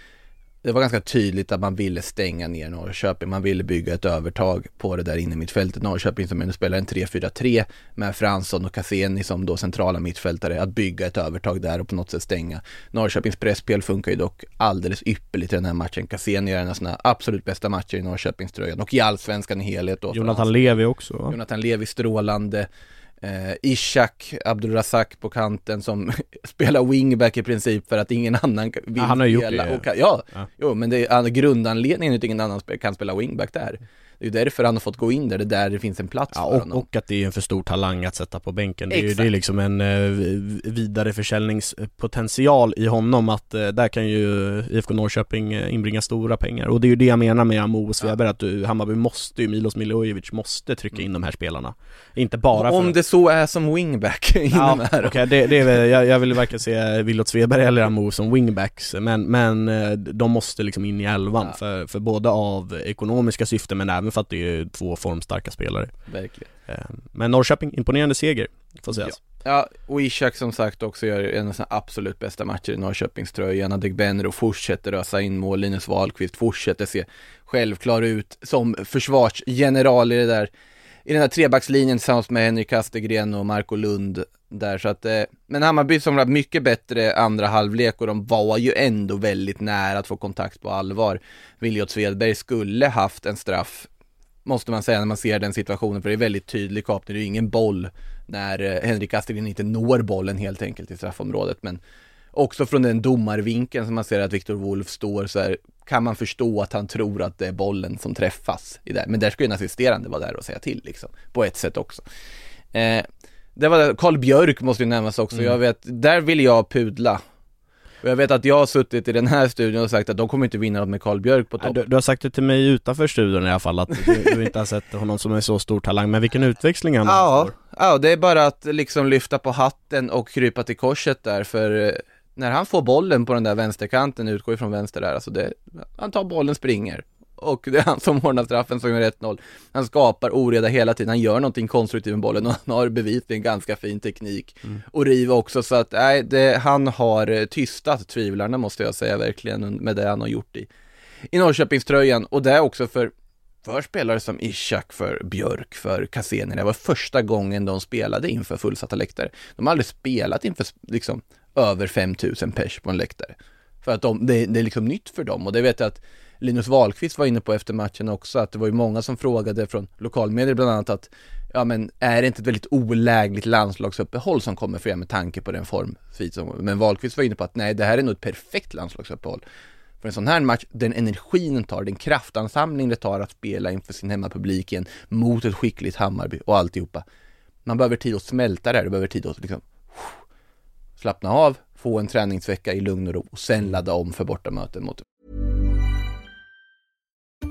det var ganska tydligt att man ville stänga ner Norrköping. Man ville bygga ett övertag på det där inne mittfältet. Norrköping som ändå spelar en 3-4-3 med Fransson och Cassini som då centrala mittfältare. Att bygga ett övertag där och på något sätt stänga. Norrköpings presspel funkar ju dock alldeles ypperligt i den här matchen. Cassini gör en av sina absolut bästa matcher i Norrköpingströjan och i allsvenskan i helhet. Då Jonathan Levi också va? Jonathan Levi strålande eh, Ishak Abdulrazak på kanten som spelar wingback i princip för att ingen annan vill ja, han har gjort spela. det. Och, ja, ja, jo men det är grundanledningen till att ingen annan kan spela wingback där. Det är därför han har fått gå in där, det är där det finns en plats ja, för och, honom. och att det är en för stor talang att sätta på bänken. Det är, ju, det är liksom en eh, vidareförsäljningspotential i honom att eh, där kan ju IFK Norrköping eh, inbringa stora pengar. Och det är ju det jag menar med Amo och Sveberg, att du, Hammarby måste ju, Milos Milojevic måste trycka in de här spelarna. Inte bara för Om det så är som wingback inom Ja, här. okej, det, det är jag, jag vill varken se Wilot Sveberg eller Amo som wingbacks men, men eh, de måste liksom in i elvan Ja. för, för både av ekonomiska syften men även för att det är två formstarka spelare Verkligen. Eh, Men Norrköping, imponerande seger, får sägas Ja, och Ishak som sagt också gör en av sina absolut bästa matcher i Norrköpingströjan. Adegbenro fortsätter ösa in mål, Linus Wahlqvist fortsätter se självklar ut som försvarsgeneral i det där i den här trebackslinjen tillsammans med Henrik Kastegren och Marco Lund där så att, eh, men Hammarby som var mycket bättre andra halvlek och de var ju ändå väldigt nära att få kontakt på allvar. Viljot Svedberg skulle haft en straff, måste man säga när man ser den situationen, för det är väldigt tydlig kapning, det är ju ingen boll när eh, Henrik Kastegren inte når bollen helt enkelt i straffområdet, men också från den domarvinkeln som man ser att Viktor Wolf står så här, kan man förstå att han tror att det är bollen som träffas i det. Men där ska ju en assisterande vara där och säga till liksom, på ett sätt också. Eh, det var. Carl Björk måste ju nämnas också, Mm. jag vet, där vill jag pudla. Och jag vet att jag har suttit i den här studion och sagt att de kommer inte vinna något med Carl Björk på topp. du, du har sagt det till mig utanför studion i alla fall att du, du inte har sett honom som en så stor talang, men vilken utväxling han Ja, får ja, det är bara att liksom lyfta på hatten och krypa till korset där för eh, när han får bollen på den där vänsterkanten, utgår ifrån vänster där, alltså det, han tar bollen, springer. Och det är han som ordnar straffen som gör 1-0. Han skapar oreda hela tiden, han gör någonting konstruktivt med bollen och han har bevisligen ganska fin teknik. Mm. Och riva också, så att nej, det, han har tystat tvivlarna måste jag säga verkligen med det han har gjort i, i Norrköpingströjan. Och det är också för för spelare som Ishak, för Björk, för Cassini. Det var första gången de spelade inför fullsatta läktare. De har aldrig spelat inför liksom över 5000 pers på en läktare. För att de, det, det, är liksom nytt för dem och det vet jag att Linus Wahlqvist var inne på efter matchen också, att det var ju många som frågade från lokalmedier bland annat att ja men är det inte ett väldigt olägligt landslagsuppehåll som kommer för er med tanke på den form Men Wahlqvist var inne på att nej, det här är nog ett perfekt landslagsuppehåll. För en sån här match, den energin den tar, den kraftansamling det tar att spela inför sin hemmapublik igen mot ett skickligt Hammarby och alltihopa. Man behöver tid att smälta det här, du behöver tid att liksom slappna av, få en träningsvecka i lugn och ro och sen ladda om för bortamöten mot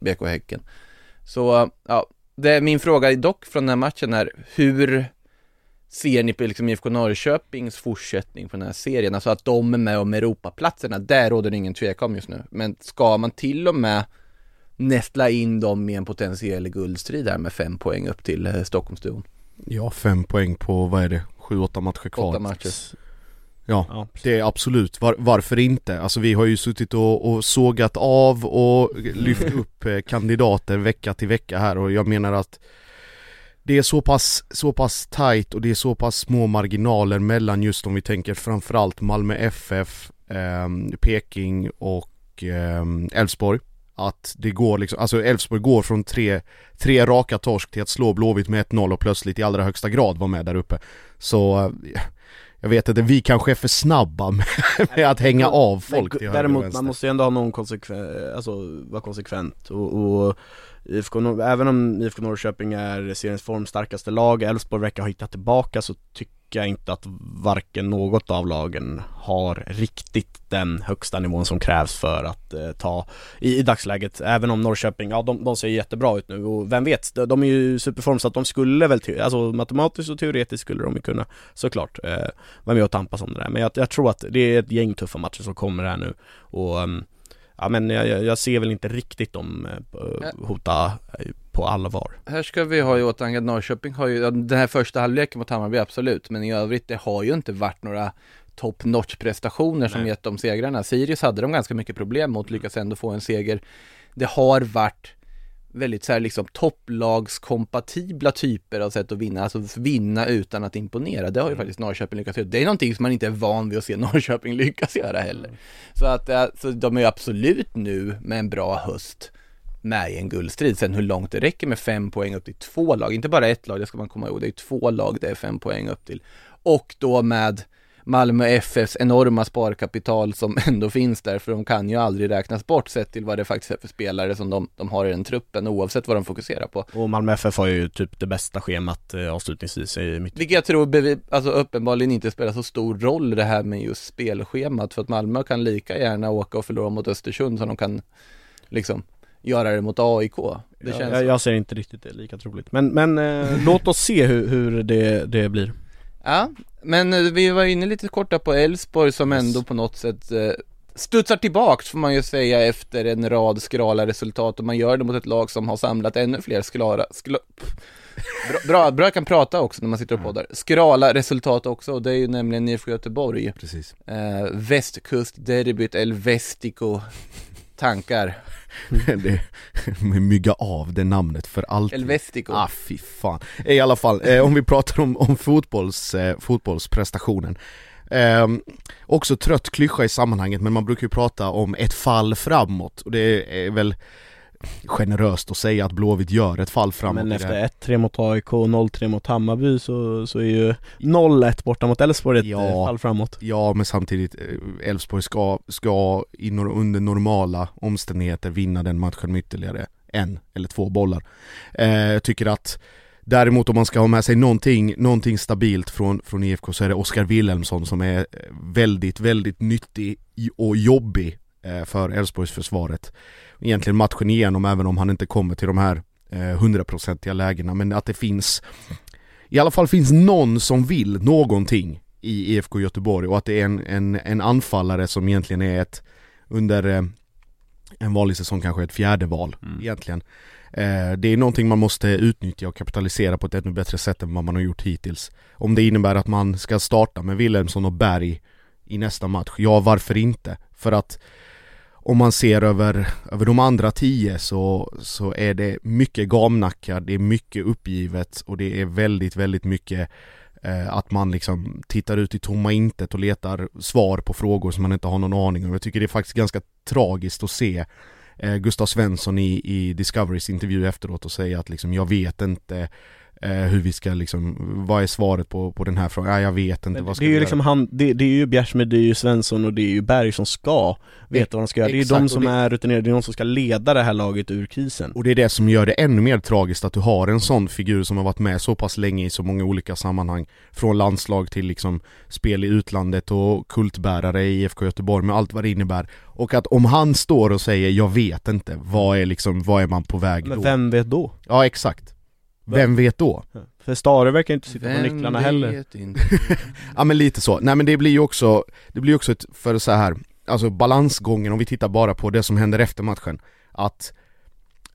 BK Häcken. Så ja, det, min fråga dock från den här matchen är hur ser ni på liksom IFK Norrköpings fortsättning på den här serien? Alltså att de är med om Europaplatserna, där råder det ingen tvekan just nu. Men ska man till och med nästla in dem i en potentiell guldstrid här med fem poäng upp till eh, Stockholmsduon? Ja, fem poäng på, vad är det, sju, åtta matcher kvar. Åtta matcher. Ja, ja det är absolut, Var, varför inte? Alltså vi har ju suttit och, och sågat av och lyft upp eh, kandidater vecka till vecka här och jag menar att det är så pass, så pass tight och det är så pass små marginaler mellan just om vi tänker framförallt Malmö FF, eh, Peking och ehm, Elfsborg. Eh, att det går liksom, alltså Elfsborg går från tre, tre raka torsk till att slå Blåvitt med 1-0 och plötsligt i allra högsta grad vara med där uppe. Så jag vet inte, vi kanske är för snabba med, med att hänga av folk till Däremot, man måste ju ändå ha någon konsekvens, alltså vara konsekvent. Och, och IFK, även om IFK Norrköping är seriens formstarkaste lag, Elfsborg verkar ha hittat tillbaka så tycker jag inte att varken något av lagen har riktigt den högsta nivån som krävs för att eh, ta i, i dagsläget. Även om Norrköping, ja de, de ser jättebra ut nu och vem vet, de, de är ju superform så att de skulle väl, alltså matematiskt och teoretiskt skulle de ju kunna såklart eh, vara med och tampas om det där. Men jag, jag, tror att det är ett gäng tuffa matcher som kommer här nu och um, ja men jag, jag ser väl inte riktigt dem eh, hota eh, på allvar. Här ska vi ha i åtanke att Norrköping har ju, den här första halvleken mot Hammarby absolut, men i övrigt det har ju inte varit några top notch prestationer som gett dem segrarna. Sirius hade de ganska mycket problem mot, lyckas ändå få en seger. Det har varit väldigt så här liksom topplagskompatibla typer av sätt att vinna, alltså vinna utan att imponera. Det har ju mm. faktiskt Norrköping lyckats göra. Det är någonting som man inte är van vid att se Norrköping lyckas göra heller. Mm. Så att alltså, de är ju absolut nu med en bra höst med i en guldstrid. Sen hur långt det räcker med fem poäng upp till två lag, inte bara ett lag, det ska man komma ihåg, det är två lag det är fem poäng upp till. Och då med Malmö FFs enorma sparkapital som ändå finns där, för de kan ju aldrig räknas bort sett till vad det faktiskt är för spelare som de, de har i den truppen, oavsett vad de fokuserar på. Och Malmö FF har ju typ det bästa schemat eh, avslutningsvis i mitt... Vilket jag tror alltså uppenbarligen inte spelar så stor roll det här med just spelschemat, för att Malmö kan lika gärna åka och förlora mot Östersund som de kan liksom göra det mot AIK. Det känns jag, jag ser inte riktigt det lika troligt. Men, men eh, låt oss se hur, hur det, det blir. Ja, men eh, vi var inne lite korta på Elfsborg som yes. ändå på något sätt eh, studsar tillbaks får man ju säga efter en rad skrala resultat och man gör det mot ett lag som har samlat ännu fler skrala, skla, bra, bra, bra, jag kan prata också när man sitter och poddar, skrala resultat också och det är ju nämligen IFK Göteborg. Precis. Eh, västkustderbyt, El Vestico, tankar. det, mygga av det namnet för alltid. Elvestico. Ah fy fan. I alla fall, eh, om vi pratar om, om fotbolls, eh, fotbollsprestationen. Eh, också trött klyscha i sammanhanget men man brukar ju prata om ett fall framåt och det är väl generöst att säga att Blåvitt gör ett fall framåt Men efter 1-3 mot AIK och 0-3 mot Hammarby så, så är ju 0-1 borta mot Elfsborg ett Ja. eh, fall framåt Ja men samtidigt, eh, Elfsborg ska, ska i nor- under normala omständigheter vinna den matchen med ytterligare en eller två bollar. Eh, jag tycker att Däremot om man ska ha med sig någonting, någonting stabilt från, från IFK så är det Oskar Wilhelmsson som är eh, väldigt, väldigt nyttig och jobbig för Elfsborgsförsvaret. Egentligen matchen igenom även om han inte kommer till de här eh, hundraprocentiga lägena men att det finns i alla fall finns någon som vill någonting i IFK Göteborg och att det är en, en, en anfallare som egentligen är ett under eh, en vanlig säsong kanske ett fjärde val egentligen. Eh, det är någonting man måste utnyttja och kapitalisera på ett ännu bättre sätt än vad man har gjort hittills. Om det innebär att man ska starta med Wilhelmsson och Berg i nästa match, ja varför inte? För att om man ser över, över de andra tio så, så är det mycket gamnackar, det är mycket uppgivet och det är väldigt, väldigt mycket eh, att man liksom tittar ut i tomma intet och letar svar på frågor som man inte har någon aning om. Jag tycker det är faktiskt ganska tragiskt att se eh, Gustav Svensson i, i Discoverys intervju efteråt och säga att liksom jag vet inte eh, hur vi ska liksom, vad är svaret på, på den här frågan? Ja, jag vet inte, Men vad ska det är ju liksom han, det, det är ju Bjärsmyr, det är ju Svensson och det är ju Berg som ska veta vad de ska göra. Det är Exakt, de som det- är rutinerade, det är de som ska leda det här laget ur krisen. Och det är det som gör det ännu mer tragiskt att du har en sån figur som har varit med så pass länge i så många olika sammanhang Från landslag till liksom spel i utlandet och kultbärare i IFK Göteborg med allt vad det innebär Och att om han står och säger 'Jag vet inte' vad är liksom, vad är man på väg Men då? vem vet då? Ja exakt Vem vet då? För Stare verkar inte sitta på nycklarna heller. vet inte? Ja men lite så, nej men det blir ju också, det blir också ett, för så här Alltså balansgången om vi tittar bara på det som händer efter matchen Att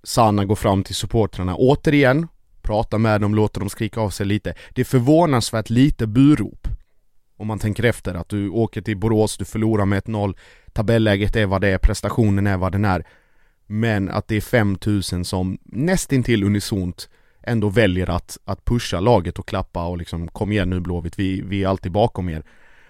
Sanna går fram till supportrarna återigen Pratar med dem, låter dem skrika av sig lite Det är förvånansvärt lite burop Om man tänker efter att du åker till Borås, du förlorar med 1-0 Tabelläget är vad det är, prestationen är vad den är Men att det är 5000 som nästintill unisont ändå väljer att, att pusha laget och klappa och liksom kom igen nu Blåvitt, vi, vi är alltid bakom er.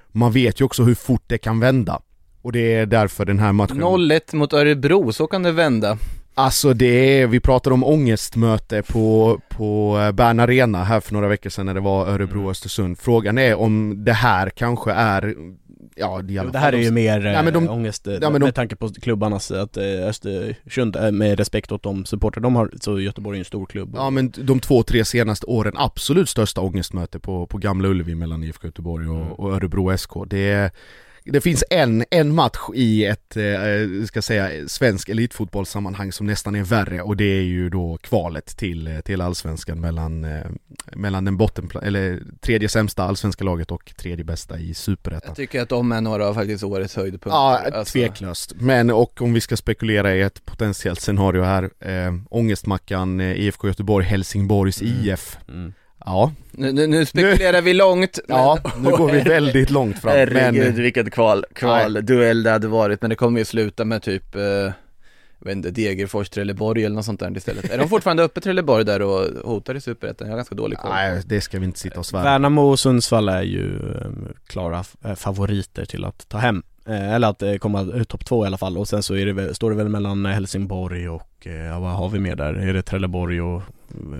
Man vet ju också hur fort det kan vända. Och det är därför den här matchen 0-1 mot Örebro, så kan det vända. Alltså det är, vi pratade om ångestmöte på, på eh, Bern Arena här för några veckor sedan när det var Örebro-Östersund. Frågan är om det här kanske är, ja alla Det här är ju mer men de- äh, ångest eh, ja, men de- med tanke på klubbarnas, att äh, Östersund, med respekt åt de supportrar de har, så Göteborg är en stor klubb. Ja men de två, tre senaste åren absolut största ångestmöte på, på Gamla Ullevi mellan IFK Göteborg och, och Örebro SK. Det, är, det finns en, en match i ett, eh, ska jag säga, svensk elitfotbollssammanhang som nästan är värre och det är ju då kvalet till, eh, till allsvenskan mellan, eh, mellan den botten, eller tredje sämsta allsvenska laget och tredje bästa i superettan. Jag tycker att de är några av faktiskt årets höjdpunkter. Ja, Alltså, tveklöst. Men och om vi ska spekulera i ett potentiellt scenario här, eh, ångestmackan eh, IFK Göteborg, Helsingborgs IF. Mm. Ja, Nu, nu, nu spekulerar vi långt. ja, nu går vi väldigt långt fram. Herregud Men, vilket kval, kval duell det hade varit, men det kommer ju sluta med typ, eh, jag vet inte, Degerfors, Trelleborg eller något sånt där istället. Är de fortfarande uppe Trelleborg där och hotar i Superettan? Jag har ganska dålig koll. nej, det ska vi inte sitta och svära Värnamo och Sundsvall är ju eh, klara eh, favoriter till att ta hem Eller att eh, komma eh, topp två i alla fall och sen så är det, står det väl mellan Helsingborg och, eh, ja, vad har vi mer där? Är det Trelleborg och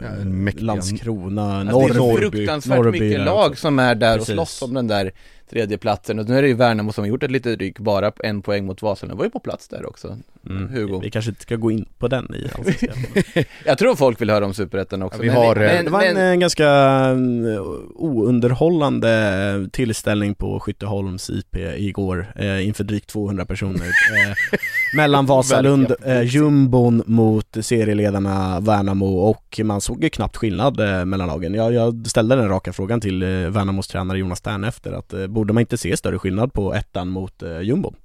eh, Ja, Landskrona, Alltså, det är så Norrby, fruktansvärt Norrby mycket lag som är där Precis. och slåss om den där tredjeplatsen och nu är det ju Värnamo som har gjort ett litet ryck bara en poäng mot Vasalund, var ju på plats där också Mm. Hugo. Vi kanske inte ska gå in på den i. Jag tror folk vill höra om Superettan också Ja, vi men, har, eh, men, Det var men, en eh, ganska mm, ounderhållande tillställning på Skytteholms IP igår eh, inför drygt 200 personer eh, Mellan Vasalund, eh, jumbon mot serieledarna Värnamo och man såg ju knappt skillnad eh, mellan lagen. Jag, jag ställde den raka frågan till eh, Värnamos tränare Jonas Stern efter att eh, borde man inte se större skillnad på ettan mot eh, jumbon?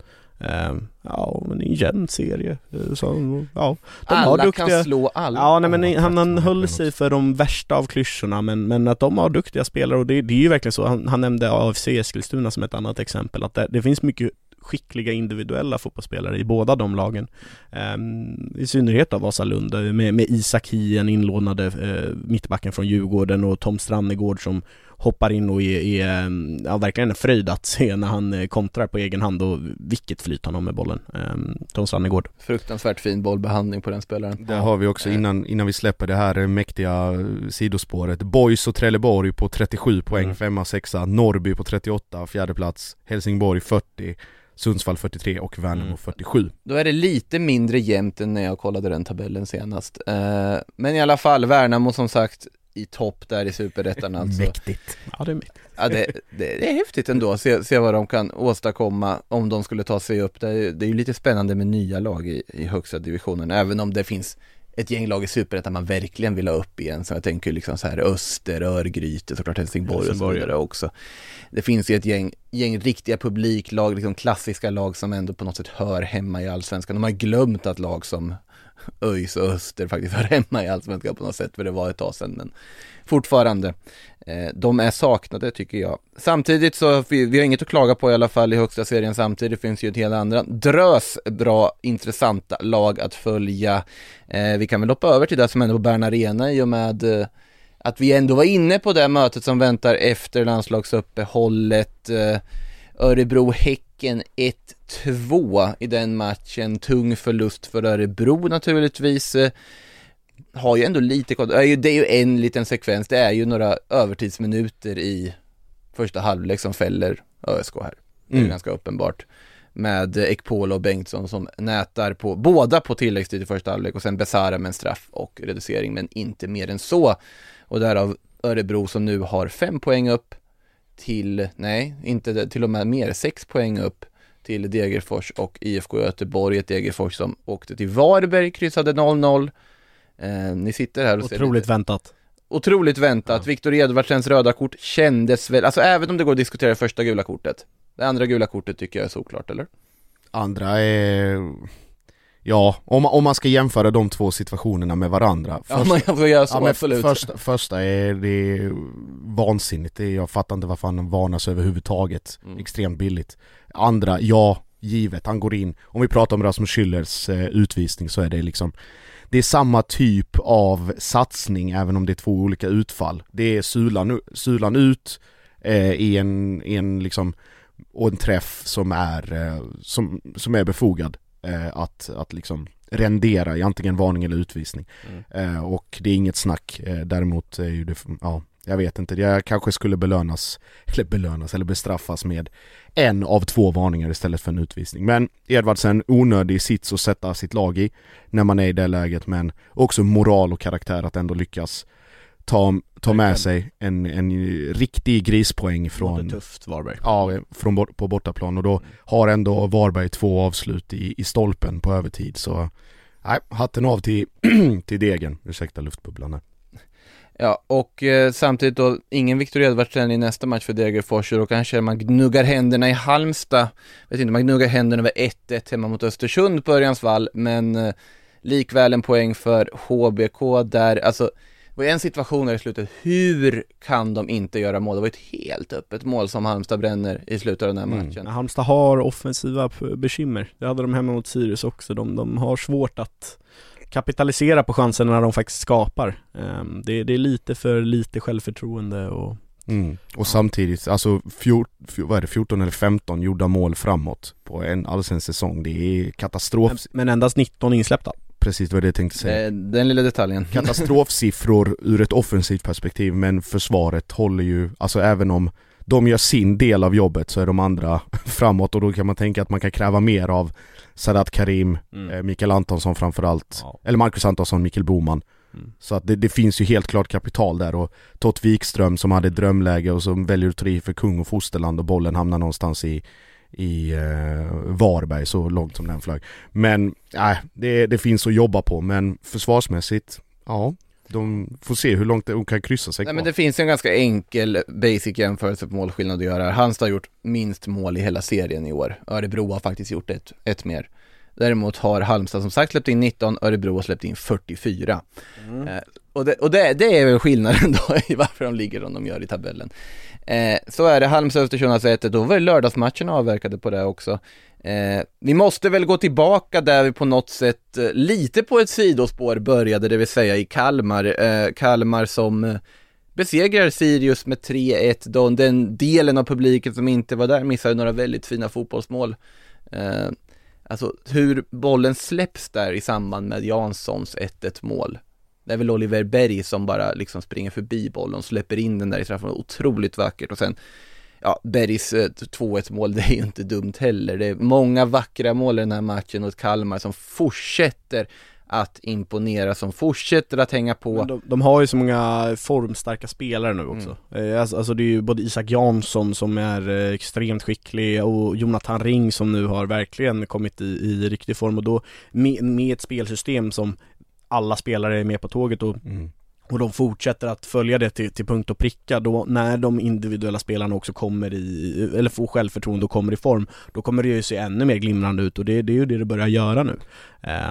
Eh, ja, men en jämn serie, eh, så, ja. De har alla duktiga kan slå alla Ja nej men han, han höll sig för de värsta av klyschorna men, men att de har duktiga spelare och det, det är ju verkligen så, han, han nämnde AFC Eskilstuna som ett annat exempel, att det, det finns mycket skickliga individuella fotbollsspelare i båda de lagen. Ehm, I synnerhet av Vasalund eh, med, med Isak Hien inlånade eh, mittbacken från Djurgården och Tom Strannegård som hoppar in och är, är ja, verkligen en fröjd att se när han eh, kontrar på egen hand och vilket flyt han har med bollen, um, Tom Sannegård. Fruktansvärt fin bollbehandling på den spelaren. Där har vi också innan, innan vi släpper det här mäktiga sidospåret Boys och Trelleborg på 37 poäng, Mm. femma, sexa Norrby på 38, fjärde plats Helsingborg 40 Sundsvall 43 och Värnamo Mm. 47 Då är det lite mindre jämnt än när jag kollade den tabellen senast. Eh, men i alla fall, Värnamo som sagt i topp där i superettan alltså. Mäktigt Ja det är mäktigt. Ja, det, det, det är häftigt ändå, se, se vad de kan åstadkomma om de skulle ta sig upp. Det är, det är ju lite spännande med nya lag i, i högsta divisionen, även om det finns ett gäng lag i superettan man verkligen vill ha upp igen. Så jag tänker liksom så här Öster, Örgryte, såklart Helsingborg, Helsingborg, och så vidare också. Det finns ju ett gäng, gäng riktiga publiklag, liksom klassiska lag som ändå på något sätt hör hemma i allsvenskan. De har glömt att lag som ÖIS och Öster faktiskt hör hemma i Allsvenskan på något sätt, för det var ett tag sedan, men fortfarande. Eh, de är saknade tycker jag. Samtidigt så, vi, vi har inget att klaga på i alla fall i högsta serien samtidigt, finns ju ett helt andra drös bra, intressanta lag att följa. Eh, vi kan väl hoppa över till det som hände på Bern Arena i och med eh, att vi ändå var inne på det mötet som väntar efter landslagsuppehållet. Eh, Örebro-Häcken 1 2 i den matchen. Tung förlust för Örebro naturligtvis. Eh, har ju ändå lite eh, det är ju en liten sekvens, det är ju några övertidsminuter i första halvlek som fäller ÖSK här. Det är mm. ganska uppenbart. Med Ekpolo och Bengtsson som nätar på, båda på tilläggstid i första halvlek och sen Besara med en straff och reducering, men inte mer än så. Och därav Örebro som nu har fem poäng upp till, nej, inte till och med mer, sex poäng upp till Degerfors och IFK Göteborg, ett Degerfors som åkte till Varberg, kryssade 0-0. Eh, ni sitter här och ser Otroligt väntat. otroligt väntat. Viktor Edvardsens röda kort kändes väl, alltså även om det går att diskutera det första gula kortet. Det andra gula kortet tycker jag är såklart, eller? Andra är... Ja, om, man- om man ska jämföra de två situationerna med varandra Ja, man får göra så, Ja absolut. första, första är, det är vansinnigt, det är, jag fattar inte varför han varnas överhuvudtaget. Mm. Extremt billigt. Andra, ja, givet, han går in. Om vi pratar om Rasmus Schüllers eh, utvisning så är det liksom Det är samma typ av satsning även om det är två olika utfall. Det är sulan, sulan ut eh, i en, i en liksom och en träff som är, eh, som, som är befogad eh, att, att liksom rendera i antingen varning eller utvisning. Eh, och det är inget snack. Eh, däremot är ju det, ja, jag vet inte. Jag kanske skulle belönas, eller belönas, eller bestraffas med en av två varningar istället för en utvisning. Men Edvardsen, onödig sits att sätta sitt lag i när man är i det läget, men också moral och karaktär att ändå lyckas ta, ta med sig en, en riktig grispoäng Från... från, tufft Varberg. Ja, från på bortaplan och då har ändå Varberg två avslut i, i stolpen på övertid så Nej, hatten av till, till degen, ursäkta luftbubblan här. Ja, och eh, samtidigt då, ingen Viktor Edvardsen i nästa match för Degerfors, och då kanske man gnuggar händerna i Halmstad. Vet inte, man gnuggar händerna över 1-1 hemma mot Östersund på Örjans vall, men eh, likväl en poäng för HBK där, alltså var ju en situation där i slutet, hur kan de inte göra mål? Det var ett helt öppet mål som Halmstad bränner i slutet av den här Mm. matchen. Halmstad har offensiva bekymmer. Det hade de hemma mot Sirius också. De, de har svårt att kapitalisera på chanserna när de faktiskt skapar. Ehm, det, det är lite för lite självförtroende och Mm. Och samtidigt, alltså fjor, fjor, vad är det, 14 eller 15 gjorda mål framåt på en allsvensk säsong. Det är katastrof, men, men endast 19 insläppta. Precis vad det jag tänkte säga. Den lilla detaljen. Katastrofsiffror ur ett offensivt perspektiv men försvaret håller ju, alltså även om de gör sin del av jobbet så är de andra framåt och då kan man tänka att man kan kräva mer av Sadat Karim, Mm. eh, Mikael Antonsson framförallt, Ja. eller Marcus Antonsson, Mikael Boman. Mm. Så att det, det finns ju helt klart kapital där och Tott Wikström som hade drömläge och som väljer att ta för kung och fosterland och bollen hamnar någonstans i i eh, Varberg så långt som den flög. Men nej, det, det finns att jobba på men försvarsmässigt, ja de får se hur långt de kan kryssa sig Nej kvar. men det finns en ganska enkel basic jämförelse på målskillnad att göra. Halmstad har gjort minst mål i hela serien i år. Örebro har faktiskt gjort ett, ett mer. Däremot har Halmstad som sagt släppt in 19, Örebro har släppt in 44. Eh, och det, och det, det är väl skillnaden då i varför de ligger som de gör i tabellen. Eh, så är det, Halmstad Östersund har sett det, då var ju lördagsmatchen avverkade på det också. Eh, vi måste väl gå tillbaka där vi på något sätt eh, lite på ett sidospår började, det vill säga i Kalmar. Eh, Kalmar som eh, besegrar Sirius med 3-1 då den delen av publiken som inte var där missade några väldigt fina fotbollsmål. Alltså hur bollen släpps där i samband med Janssons 1-1 mål. Det är väl Oliver Berg som bara liksom springer förbi bollen och släpper in den där i straffområdet, otroligt vackert och sen ja, Bergs eh, 2-1 mål, det är ju inte dumt heller. Det är många vackra mål i den här matchen och ett Kalmar som fortsätter att imponera, som fortsätter att hänga på. De, de, har ju så många formstarka spelare nu också. Mm. Alltså, alltså, det är ju både Isak Jansson som är eh, extremt skicklig och Jonathan Ring som nu har verkligen kommit i, i riktig form och då med, med ett spelsystem som alla spelare är med på tåget och mm och de fortsätter att följa det till, till punkt och pricka då när de individuella spelarna också kommer i, eller får självförtroende och kommer i form, då kommer det ju se ännu mer glimrande ut och det, det är ju det det börjar göra nu.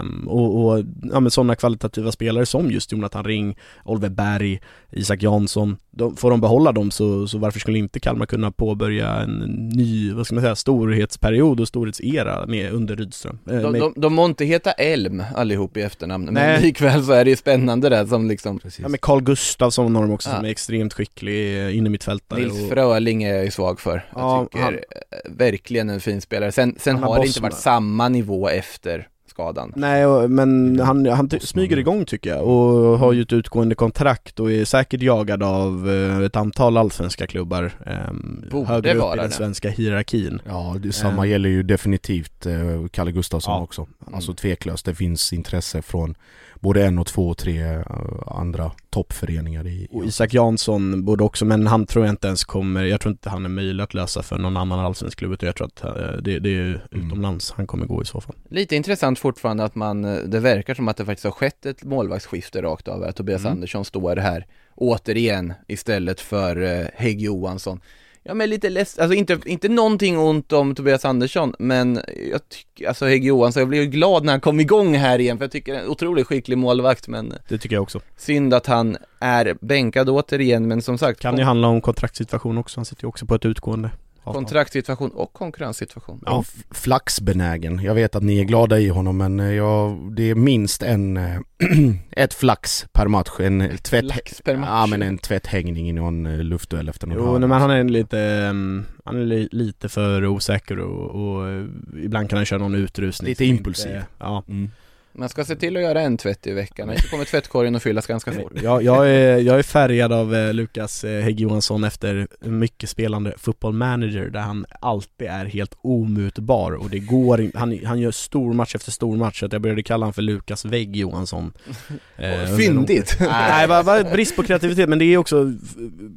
Um, och, och ja, men sådana kvalitativa spelare som just Jonathan Ring, Oliver Berg, Isak Jansson, de, får de behålla dem så, så varför skulle inte Kalmar kunna påbörja en ny, vad ska man säga, storhetsperiod och storhetsera med under Rydström? Eh, de, de, de må inte heta Elm allihop i efternamn, Nej. men likväl så är det ju spännande det som liksom Precis. Ja men Carl Gustafsson har de också ja. som är extremt skicklig eh, innermittfältare Nils och... Fröling är jag ju svag för, jag ja, tycker han... verkligen en fin spelare. Sen, sen har, det inte varit samma nivå efter skadan. Nej, men han, han smyger igång tycker jag och har ju ett utgående kontrakt och är säkert jagad av eh, ett antal allsvenska klubbar eh, högre upp i den det. svenska hierarkin. Ja, det, samma eh. gäller ju definitivt eh, Kalle Gustafsson ja. också. Alltså tveklöst, det finns intresse från både en och två och tre eh, andra toppföreningar i, Och Isak Jansson borde också, men han tror jag inte ens kommer, jag tror inte han är möjlig att lösa för någon annan allsvensk klubb utan jag tror att eh, det, det är mm. utomlands han kommer gå i så fall. Lite intressant fortfarande att man, eh, det verkar som att det faktiskt har skett ett målvaktsskifte rakt av, att Tobias mm. Andersson står här återigen istället för Hägg Johansson. Ja men lite ledsen, alltså inte, inte någonting ont om Tobias Andersson, men jag tycker, alltså Hägg Johansson, jag blev ju glad när han kom igång här igen, för jag tycker en otroligt skicklig målvakt, men Det tycker jag också. Synd att han är bänkad återigen, men som sagt Kan ju handla om kontraktssituation också, han sitter ju också på ett utgående Kontraktssituation och konkurrenssituation. Ja, flaxbenägen. Jag vet att ni är glada i honom men eh, jag, det är minst en, eh, ett flax per match. En tvätt, flax per match? Ja men en tvätthängning i någon eh, luftduell efter någon Jo nej, men han är lite, um, han är lite för osäker och, och, ibland kan han köra någon utrustning. Lite impulsiv. Inte, ja. Mm. Man ska se till att göra en tvätt i veckan, annars kommer tvättkorgen att fyllas ganska fort jag, jag, är, jag är färgad av eh, Lukas eh, Hägg Johansson efter mycket spelande football manager där han alltid är helt omutbar och det går han, han gör stor match efter stor match så att jag började kalla honom för Lukas Vägg Johansson eh, Fyndigt! Nej, bara, bara brist på kreativitet men det är också,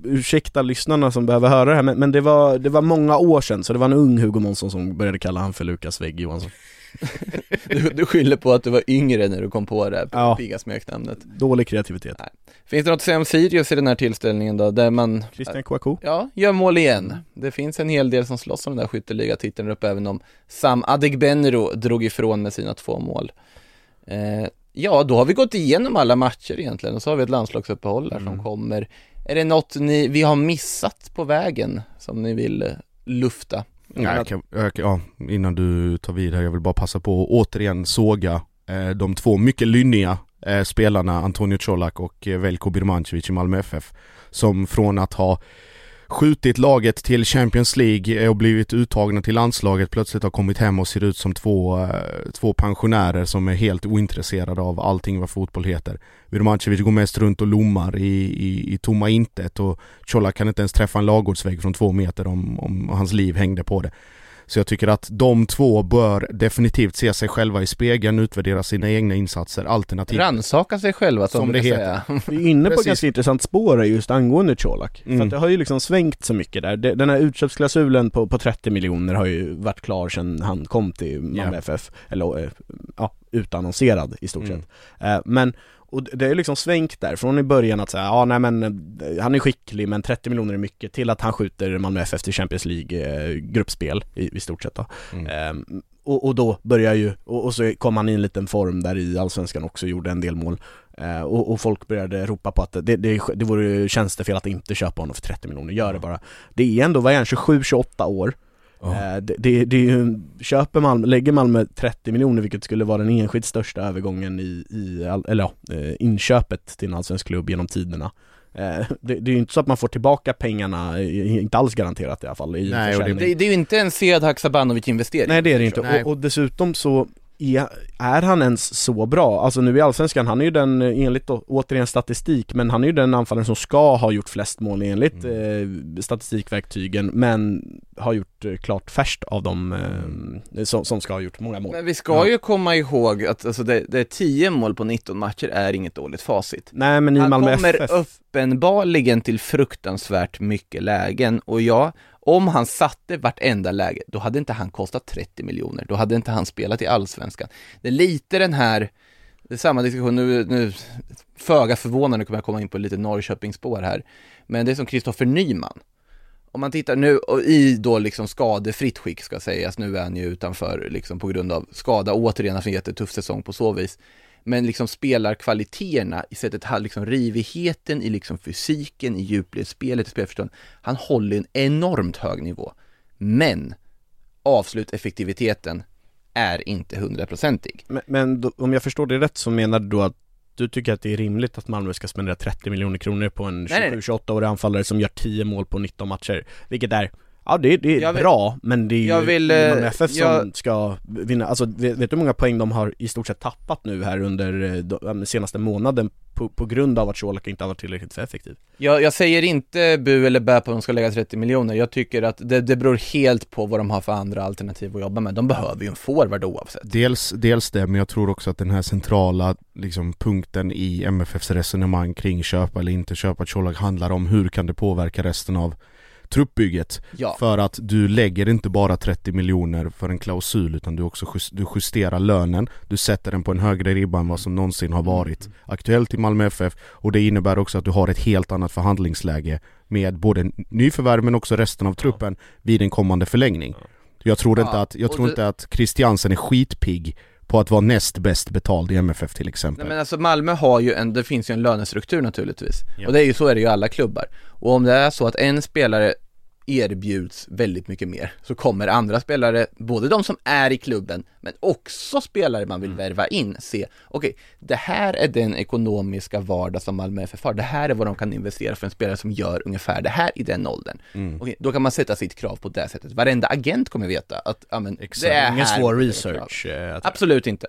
ursäkta lyssnarna som behöver höra det här men, men det, var, det var många år sedan så det var en ung Hugo Månsson som började kalla honom för Lukas Vägg Johansson du, du skyller på att du var yngre när du kom på det här ja. pigga smeknamnet Dålig kreativitet Nej. Finns det något att säga om Sirius i den här tillställningen då, där man Christian Kouakou Ja, gör mål igen Det finns en hel del som slåss om den där skytteligatiteln upp även om Sam Adegbenro drog ifrån med sina två mål eh, Ja, då har vi gått igenom alla matcher egentligen och så har vi ett landslagsuppehåll där mm. som kommer Är det något ni, vi har missat på vägen som ni vill eh, lufta? Nej, jag kan, jag, ja, innan du tar vid här, jag vill bara passa på att återigen såga eh, de två mycket lynniga eh, spelarna Antonio Colak och eh, Veljko Birmancevic i Malmö FF. Som från att ha skjutit laget till Champions League eh, och blivit uttagna till landslaget plötsligt har kommit hem och ser ut som två, eh, två pensionärer som är helt ointresserade av allting vad fotboll heter. Birmancevic går mest runt och lommar i, i, i tomma intet och Colak kan inte ens träffa en lagårdsvägg från två meter om, om hans liv hängde på det. Så jag tycker att de två bör definitivt se sig själva i spegeln, utvärdera sina egna insatser, alternativt Rannsaka sig själva som, som det heter säga. Vi är inne på ett ganska intressant spår just angående Colak. Mm. För att det har ju liksom svängt så mycket där. Den här utköpsklausulen på, på 30 miljoner har ju varit klar sedan han kom till Malmö yeah. FF, eller eh, ja, utannonserad i stort mm. sett. Eh, men och det är liksom svängt där, från i början att säga, ja nej men eh, han är skicklig men 30 miljoner är mycket, till att han skjuter Malmö FF till Champions League eh, gruppspel i, i stort sett då. Mm. Ehm, och, och, då börjar ju, och, och, så kom han i en liten form där i Allsvenskan också, gjorde en del mål. Ehm, och, och, folk började ropa på att det, det, det vore tjänstefel att inte köpa honom för 30 miljoner, gör det bara. Det är ändå, vad är han, 27-28 år? Oh. Det, det, det, är ju, köper Malmö, lägger Malmö 30 miljoner vilket skulle vara den enskilt största övergången i, i eller ja, eh, inköpet till en allsvensk klubb genom tiderna Eh, det, det är ju inte så att man får tillbaka pengarna, inte alls garanterat i alla fall i Nej, det-. Det, är ju inte en Sead Haksabanovic investering. Nej det är det inte, och, och dessutom så är, är han ens så bra? Alltså nu i Allsvenskan, han är ju den, enligt då, återigen statistik, men han är ju den anfallaren som ska ha gjort flest mål enligt eh, statistikverktygen, men har gjort eh, klart färst av dem eh, som, som ska ha gjort många mål. Men vi ska ju komma ihåg att alltså det, det är 10 mål på 19 matcher är inget dåligt facit. Nej men i Han Malmö kommer FF, uppenbarligen till fruktansvärt mycket lägen och ja, om han satte vartenda läge, då hade inte han kostat 30 miljoner, då hade inte han spelat i Allsvenskan. Det är lite den här, det är samma diskussion, nu, nu föga förvånande kommer jag komma in på lite Norrköpingsspår här, men det är som Kristoffer Nyman. Om man tittar nu, och i då liksom skadefritt skick ska sägas, nu är han ju utanför liksom på grund av skada, återigen haft en jättetuff säsong på så vis. Men liksom spelarkvaliteterna i sättet, han liksom rivigheten i liksom fysiken, i djupledsspelet, i spelförstånd. Han håller en enormt hög nivå. Men avsluteffektiviteten är inte hundraprocentig. men, men då, om jag förstår det rätt så menar du då att du tycker att det är rimligt att Malmö ska spendera 30 miljoner kronor på en Nej, nej, nej. 27-28-årig anfallare som gör 10 mål på 19 matcher, vilket är Ja det, det är Jag vill- bra, men det är ju jag vill, är eh, som jag- ska vinna, alltså vet, vet du hur många poäng de har i stort sett tappat nu här under eh, de, senaste månaden på, på grund av att Colak inte har varit tillräckligt för effektiv? Jag, jag säger inte bu eller bä på att de ska lägga 30 miljoner, jag tycker att det, det beror helt på vad de har för andra alternativ att jobba med. De behöver ju en forward oavsett. Dels, dels det, men jag tror också att den här centrala liksom, punkten i MFFs resonemang kring köpa eller inte köpa Colak handlar om hur kan det påverka resten av truppbygget. Ja. För att du lägger inte bara 30 miljoner för en klausul utan du också jus- du justerar lönen, du sätter den på en högre ribba än vad som någonsin har varit aktuellt i Malmö FF och det innebär också att du har ett helt annat förhandlingsläge med både nyförvärv men också resten av truppen vid en kommande förlängning. Jag tror, Ja, inte, att, jag tror det- inte att Christiansen är skitpigg på att vara näst bäst betald i MFF till exempel. Nej men alltså Malmö har ju en, det finns ju en lönestruktur naturligtvis. Ja. Och det är ju så är det ju i alla klubbar. Och om det är så att en spelare erbjuds väldigt mycket mer så kommer andra spelare, både de som är i klubben men också spelare man vill värva in, se okej, det här är den ekonomiska vardag som Malmö FF har, det här är vad de kan investera för en spelare som gör ungefär det här i den åldern. Okej, då kan man sätta sitt krav på det sättet. Varenda agent kommer veta att, ja men, Exakt. det är Ingen här svår research. eh, Absolut inte.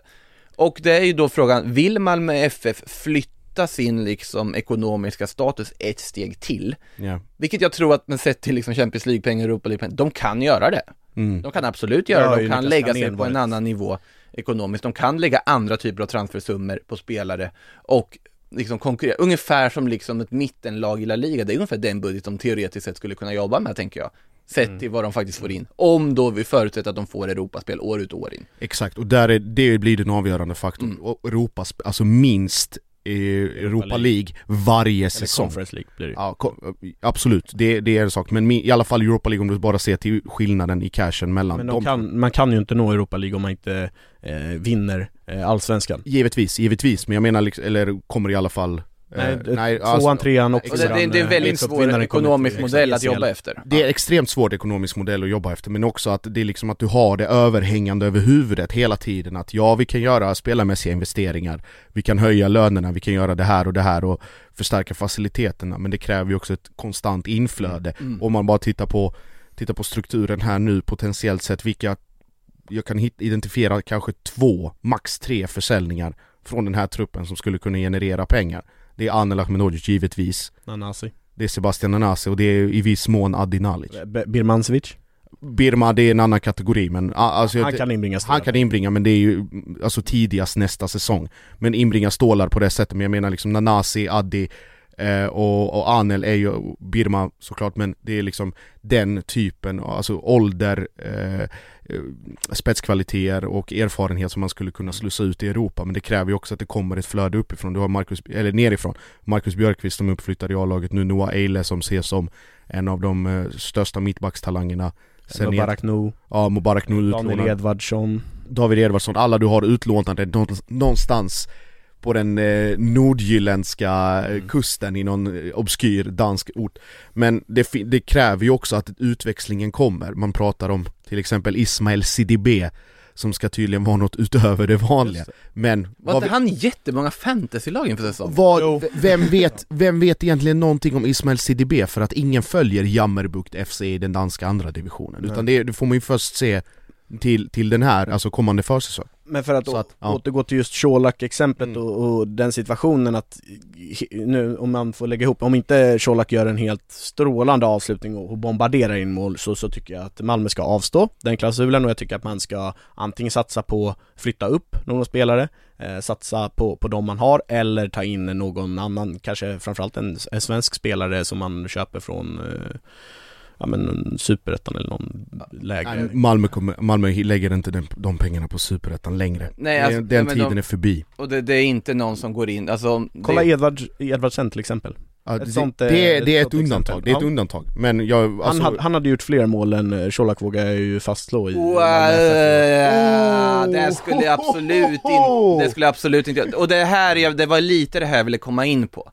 Och det är ju då frågan, vill Malmö FF flytta sin liksom ekonomiska status ett steg till? Ja. Vilket jag tror att man sett till liksom Champions League-pengar, Europa League-pengar, de kan göra det. Mm. De kan absolut göra Ja, det, de kan lägga sig på en annan nivå ekonomiskt. De kan lägga andra typer av transfersummor på spelare och liksom konkurrera, ungefär som liksom ett mittenlag i La Liga. Det är ungefär den budget de teoretiskt sett skulle kunna jobba med, tänker jag. Sett Mm. till vad de faktiskt får in. Om då vi förutsätter att de får Europaspel år ut och år in. Exakt, och där är, det blir den avgörande faktorn. Mm. Och Europa, alltså minst Europa League varje Eller säsong. Conference League blir det Ja, ko- absolut, det, det är en sak. Men i alla fall Europa League om du bara ser till skillnaden i cashen mellan Men de kan, man kan ju inte nå Europa League om man inte eh, vinner eh, Allsvenskan. Givetvis, givetvis. Men jag menar, liksom, eller kommer i alla fall... Nej, eh, tvåan, alltså, trean och det, det, det är en väldigt svår ekonomisk modell att jobba efter. Det är extremt svår ekonomisk modell att jobba efter men också att det är liksom att du har det överhängande över huvudet hela tiden att ja vi kan göra spelarmässiga investeringar Vi kan höja lönerna, vi kan göra det här och det här och förstärka faciliteterna men det kräver ju också ett konstant inflöde. Mm. Om man bara tittar på, tittar på strukturen här nu potentiellt sett vilka Jag kan hit, identifiera kanske två, max tre försäljningar från den här truppen som skulle kunna generera pengar Det är Anel Ahmedhodzic givetvis Nanasi. det är Sebastian Nanasi och det är i viss mån Adi Nalic Birmancevic. Birma det är en annan kategori men alltså, Han kan inbringa stora han kan inbringa men det är ju alltså tidigast nästa säsong Men inbringa stålar på det sättet men jag menar liksom Nanasi, Adi eh, och, och Anel är ju Birma såklart men det är liksom den typen, alltså ålder, eh, eh, spetskvaliteter och erfarenhet som man skulle kunna slussa ut i Europa. Men det kräver ju också att det kommer ett flöde uppifrån, du har Marcus, eller nerifrån. Marcus Björkqvist som är uppflyttad i A-laget nu, Noah Eile som ses som en av de eh, största mittbackstalangerna. Sen Mubarak Nou, Ja, Mubarak nu Daniel utlånad. Edvardsson. David Edvardsson, alla du har utlånade någonstans på den eh, nordjylländska eh, kusten i någon eh, obskyr dansk ort Men det, det kräver ju också att utväxlingen kommer, man pratar om till exempel Ismail Sidibé som ska tydligen vara något utöver det vanliga. Men Var inte han jättemånga fantasylag inför säsongen? vad, vem, vet, vem vet egentligen någonting om Ismail CDB för att ingen följer Jammerbukt FC i den danska andra divisionen? Utan det, det får man ju först se till, till den här, alltså kommande försäsong. Men för att, Så att, ja. återgå till just Colak-exemplet Mm. och, och den situationen att nu om man får lägga ihop, om inte Colak gör en helt strålande avslutning och, och bombarderar in mål så, så tycker jag att Malmö ska avstå den klausulen och jag tycker att man ska antingen satsa på flytta upp någon spelare, eh, satsa på, på de man har eller ta in någon annan, kanske framförallt en, en svensk spelare som man köper från eh, Ja men superettan eller någon lägre Nej, Malmö, kommer, Malmö lägger inte den, de pengarna på superettan längre. Nej, Det- alltså, den men tiden de- är förbi. Och det, det är inte någon som går in, alltså Kolla det, Edvard, Edvardsen till exempel Ja, Ett det, sånt, eh, det, är- det är ett undantag, exempel. det är ett undantag. Men jag, alltså, han, hade, han hade gjort fler mål än eh, Colak vågar jag ju fastslå i Wow, FF. det skulle jag absolut inte, det skulle jag absolut inte. Och det här, det var lite det här jag ville komma in på.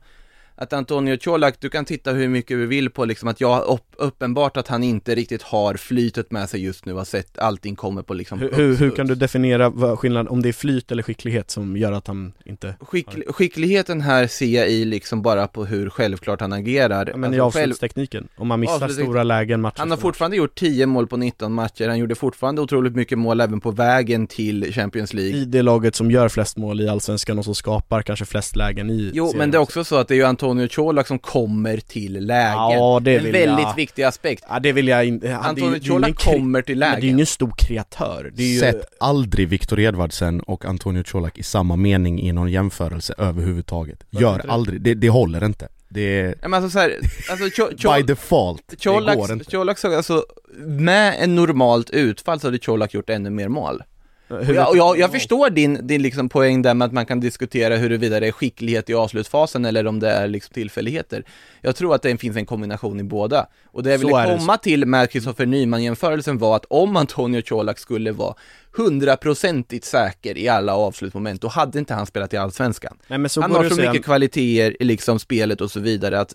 Att Antonio Colak, du kan titta hur mycket du vill på liksom att jag upp, uppenbart att han inte riktigt har flytet med sig just nu, har sett allting kommer på liksom hur, hur, kan du definiera vad skillnaden, om det är flyt eller skicklighet som gör att han inte Skickl skickligheten här ser jag i liksom bara på hur självklart han agerar. Ja, men i Alltså, själv- avslutstekniken, om man missar Avslutsteknik- stora lägen match Han har efter match. fortfarande gjort 10 mål på 19 matcher, han gjorde fortfarande otroligt mycket mål även på vägen till Champions League. i det laget som gör flest mål i Allsvenskan och som skapar kanske flest lägen i Jo, serien men det är också så att det är ju Antonio Colak som kommer till lägen. Ja, det en vill väldigt jag. viktig aspekt. Ja det vill jag inte, Antonio Colak kommer till Men det är ju lägen. ingen stor kreatör, det är ju Sätt aldrig Viktor Edvardsen och Antonio Colak i samma mening i någon jämförelse överhuvudtaget. Gör det? aldrig, det, det håller inte. Det är Ja, men alltså så här, alltså Cho- Cho- by default, det går inte. Colak såg alltså, med en normalt utfall så hade Colak gjort ännu mer mål. Jag, och jag, jag förstår din, din liksom poäng där med att man kan diskutera huruvida det är skicklighet i avslutsfasen eller om det är liksom tillfälligheter. Jag tror att det finns en kombination i båda. Och det jag ville är det. komma till med Kristoffer Nyman-jämförelsen var att om Antonio Colak skulle vara hundraprocentigt säker i alla avslutsmoment, då hade inte han spelat i Allsvenskan. Nej han har så mycket kvaliteter i liksom spelet och så vidare att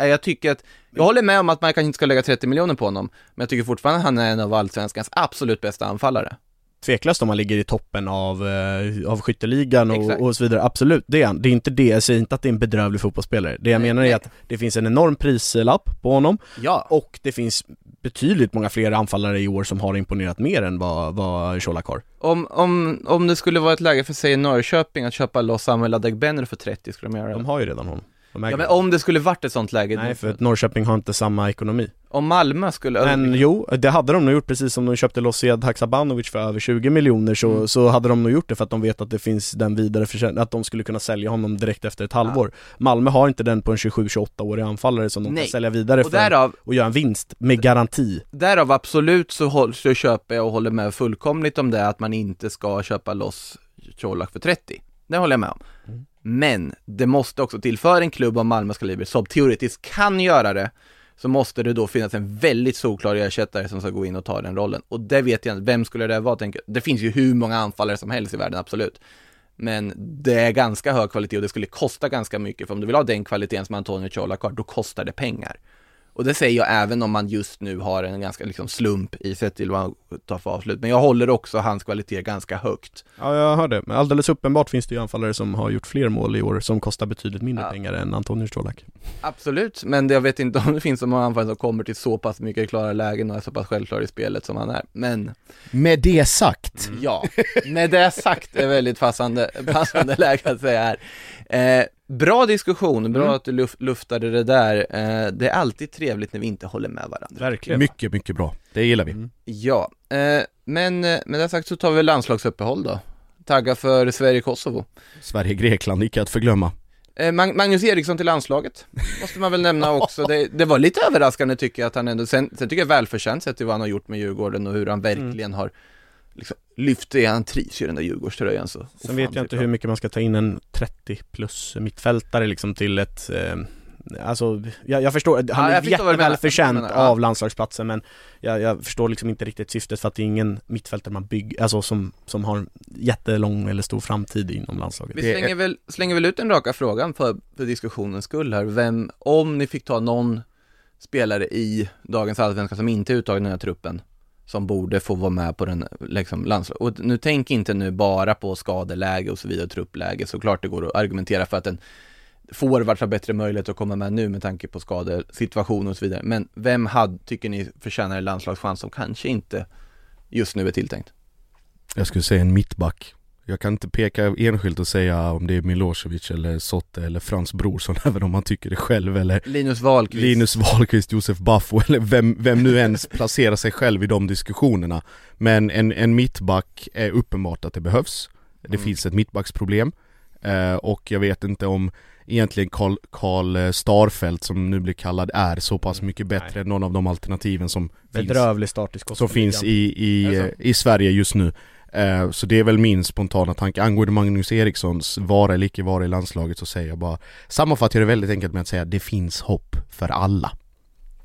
Nej, jag tycker att, jag håller med om att man kanske inte ska lägga 30 miljoner på honom, men jag tycker fortfarande att han är en av allsvenskans absolut bästa anfallare. Tveklöst om man ligger i toppen av, eh, av skytteligan och, och så vidare, absolut, det är han. Det är inte det, jag säger inte att det är en bedrövlig fotbollsspelare. Det jag Nej, menar nej. är att det finns en enorm prislapp på honom Ja, och det finns betydligt många fler anfallare i år som har imponerat mer än vad, vad Colak har. om, om, om det skulle vara ett läge för, säg Norrköping, att köpa loss Samuel Adegbenro för 30, skulle de göra De det? har ju redan honom. Ja men om det skulle varit ett sånt läge, Nej, för att Norrköping har inte samma ekonomi. om Malmö skulle, Men jo, det hade de nog gjort precis som de köpte loss Sead Haksabanovic för över 20 miljoner så, Mm. så hade de nog gjort det för att de vet att det finns den vidare att de skulle kunna sälja honom direkt efter ett halvår. Malmö har inte den på en 27-28-årig anfallare som de Nej. kan sälja vidare och för därav, och göra en vinst med garanti. därav absolut så, håll, så köper jag och håller med fullkomligt om det, att man inte ska köpa loss Colak för 30. Det håller jag med om. Men det måste också till, för en klubb av Malmös kaliber som teoretiskt kan göra det, så måste det då finnas en väldigt solklar ersättare som ska gå in och ta den rollen. Och det vet jag inte, vem skulle det vara? Tänker, jag. det finns ju hur många anfallare som helst i världen, absolut. Men det är ganska hög kvalitet och det skulle kosta ganska mycket, för om du vill ha den kvaliteten som Antonio Colak har, då kostar det pengar. Och det säger jag även om man just nu har en ganska liksom slump i sett till vad han tar för avslut. Men jag håller också hans kvalitet ganska högt. Ja, jag hör det. Men alldeles uppenbart finns det ju anfallare som har gjort fler mål i år som kostar betydligt mindre Ja. pengar än Antonius Colak. Absolut, men jag vet inte om det finns så många anfallare som kommer till så pass mycket klara lägen och är så pass självklar i spelet som han är. Men Med det sagt, ja, med det sagt är väldigt passande, passande läge att säga här. Eh, bra diskussion, bra Mm. att du luft, luftade det där. Eh, det är alltid trevligt när vi inte håller med varandra. Verkligen. mycket, mycket bra. Det gillar vi. Mm. Ja, eh, men eh, med det sagt så tar vi landslagsuppehåll då. Tagga för Sverige-Kosovo. Sverige-Grekland, icke att förglömma. Eh, Mag- Magnus Eriksson till landslaget, måste man väl nämna också. Det, det var lite överraskande tycker jag att han ändå, sen, sen tycker jag välförtjänt sett till vad han har gjort med Djurgården och hur han verkligen har liksom, lyft det, han trivs ju i den där Djurgårdströjan så. Sen vet jag inte hur mycket man ska ta in en 30 plus mittfältare liksom till ett eh, Alltså, jag, jag förstår, han Ja, är jag förstår vad du menar. jätteväl Jag förtjänt menar, ja. av landslagsplatsen men jag, jag förstår liksom inte riktigt syftet för att det är ingen mittfältare man bygger, alltså som, som har jättelång eller stor framtid inom landslaget. Vi slänger väl, slänger väl ut den raka frågan för, för diskussionens skull här. Vem, om ni fick ta någon spelare i dagens allsvenska som inte är uttagen i den här truppen, som borde få vara med på den liksom, landslaget. Och nu tänk inte nu bara på skadeläge och så vidare, truppläge. Såklart det går att argumentera för att en forward har bättre möjlighet att komma med nu med tanke på skadesituation och så vidare. Men vem hade, tycker ni förtjänar en landslagschans som kanske inte just nu är tilltänkt? Jag skulle säga en mittback jag kan inte peka enskilt och säga om det är Milosevic eller Sotte eller Frans Brorsson även om man tycker det själv eller Linus Wahlqvist. Linus Wahlqvist, Josef Baffo eller vem, vem nu ens placerar sig själv i de diskussionerna. Men en, en mittback är uppenbart att det behövs. Det mm. finns ett mittbacksproblem. Eh, Och jag vet inte om egentligen Karl, Karl Starfelt som nu blir kallad är så pass mycket bättre Nej. än någon av de alternativen som Bedrövlig start i Som finns i, i, i Sverige just nu Eh, så det är väl min spontana tanke. Angående Magnus Erikssons vara eller icke vara i landslaget så säger jag bara Sammanfattar jag det väldigt enkelt med att säga att det finns hopp för alla.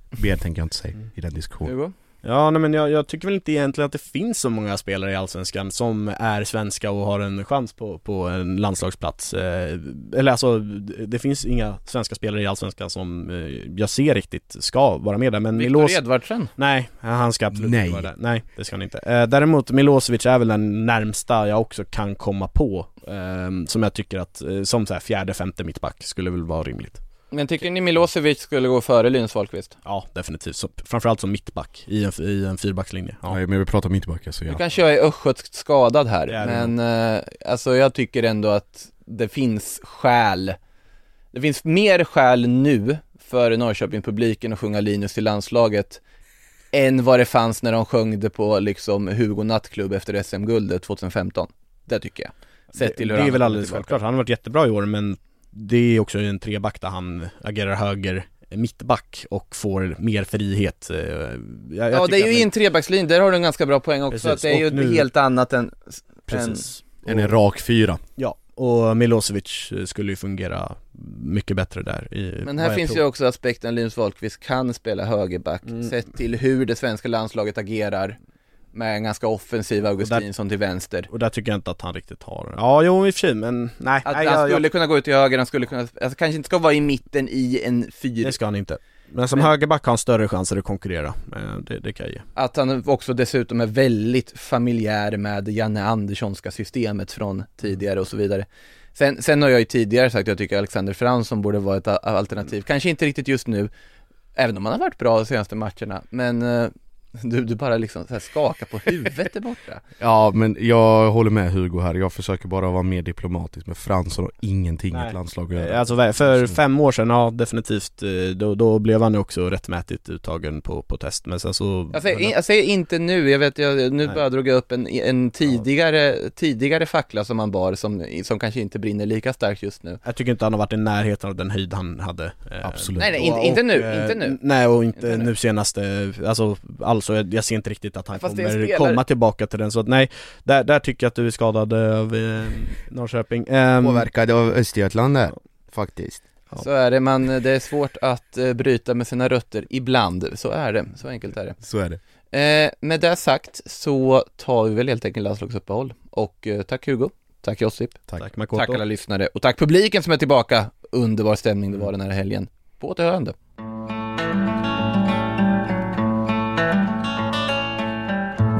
Mer tänker jag inte säga i den diskussionen. Ja, nej, men jag, jag, tycker väl inte egentligen att det finns så många spelare i Allsvenskan som är svenska och har en chans på, på en landslagsplats. Eh, eller alltså, det finns inga svenska spelare i Allsvenskan som eh, jag ser riktigt ska vara med där. Men Viktor Milos... Edvardsen? Nej, han ska absolut inte vara där. Nej, det ska han inte. Eh, däremot Milosevic är väl den närmsta jag också kan komma på. Eh, som jag tycker att, eh, som så här fjärde, femte mittback skulle väl vara rimligt. Men tycker ni Milosevic skulle gå före Linus Wahlqvist? Ja, definitivt. Så, framförallt som mittback i en, i en fyrbackslinje. Ja, ja men vi pratar mittback alltså, ja. Nu kanske jag är östgötskt skadad här, men eh, alltså jag tycker ändå att det finns skäl Det finns mer skäl nu för Norrköping-publiken att sjunga Linus till landslaget än vad det fanns när de sjöng det på liksom Hugo nattklubb efter SM-guldet 2015. Det tycker jag. Sett till hur det, det är väl alldeles självklart, han har varit jättebra i år men det är också en treback där han agerar höger mittback och får mer frihet. Eh, jag, jag ja, det är ju i en trebackslinje, där har du en ganska bra poäng också, att det är ju nu... helt annat än Precis. Än en rak fyra. Ja, och Milosevic skulle ju fungera mycket bättre där i, Men här finns tror. ju också aspekten Linus Wahlqvist kan spela högerback, mm. sett till hur det svenska landslaget agerar med en ganska offensiv Augustinsson till vänster. Och där tycker jag inte att han riktigt har Ja, jo i och för sig, men nej. Att nej, han jag, skulle jag... kunna gå ut till höger, han skulle kunna, alltså kanske inte ska vara i mitten i en fyr Det ska han inte. Men som men... högerback har han större chanser att konkurrera, eh, det, det kan jag ge. Att han också dessutom är väldigt familjär med Janne Anderssonska systemet från tidigare och så vidare. Sen, sen har jag ju tidigare sagt att jag tycker Alexander Fransson borde vara ett alternativ, kanske inte riktigt just nu Även om han har varit bra de senaste matcherna, men eh, du, du bara liksom så här skakar på huvudet där borta. Ja men jag håller med Hugo här, jag försöker bara vara mer diplomatisk med Fransson och ingenting Nej. ett landslag att göra. Alltså för fem år sedan, ja definitivt, eh, då, då blev han också rättmätigt uttagen på, på test. Men sen så Jag säger, jag säger inte nu, jag vet, jag, nu Nej. bara drog jag upp en, en tidigare, ja. tidigare fackla som han bar som, som kanske inte brinner lika starkt just nu. Jag tycker inte han har varit i närheten av den höjd han hade eh, Absolut. Nej nej, inte, och, inte nu, inte nu. Nej och inte, inte nu. nu senaste, alltså all så jag, jag ser inte riktigt att han Fast kommer komma tillbaka till den så att nej, där, där tycker jag att du är skadad av eh, Norrköping. Um, Påverkad av Östergötland där, faktiskt. Ja. Så är det, man, det är svårt att uh, bryta med sina rötter ibland, så är det, så enkelt är det. Så är det. Eh, Med det sagt så tar vi väl helt enkelt landslagsuppehåll. Och uh, tack Hugo Tack Josip. Tack. Makoto Tack alla lyssnare. Och tack publiken som är tillbaka. Underbar stämning det var den här helgen. På återhörande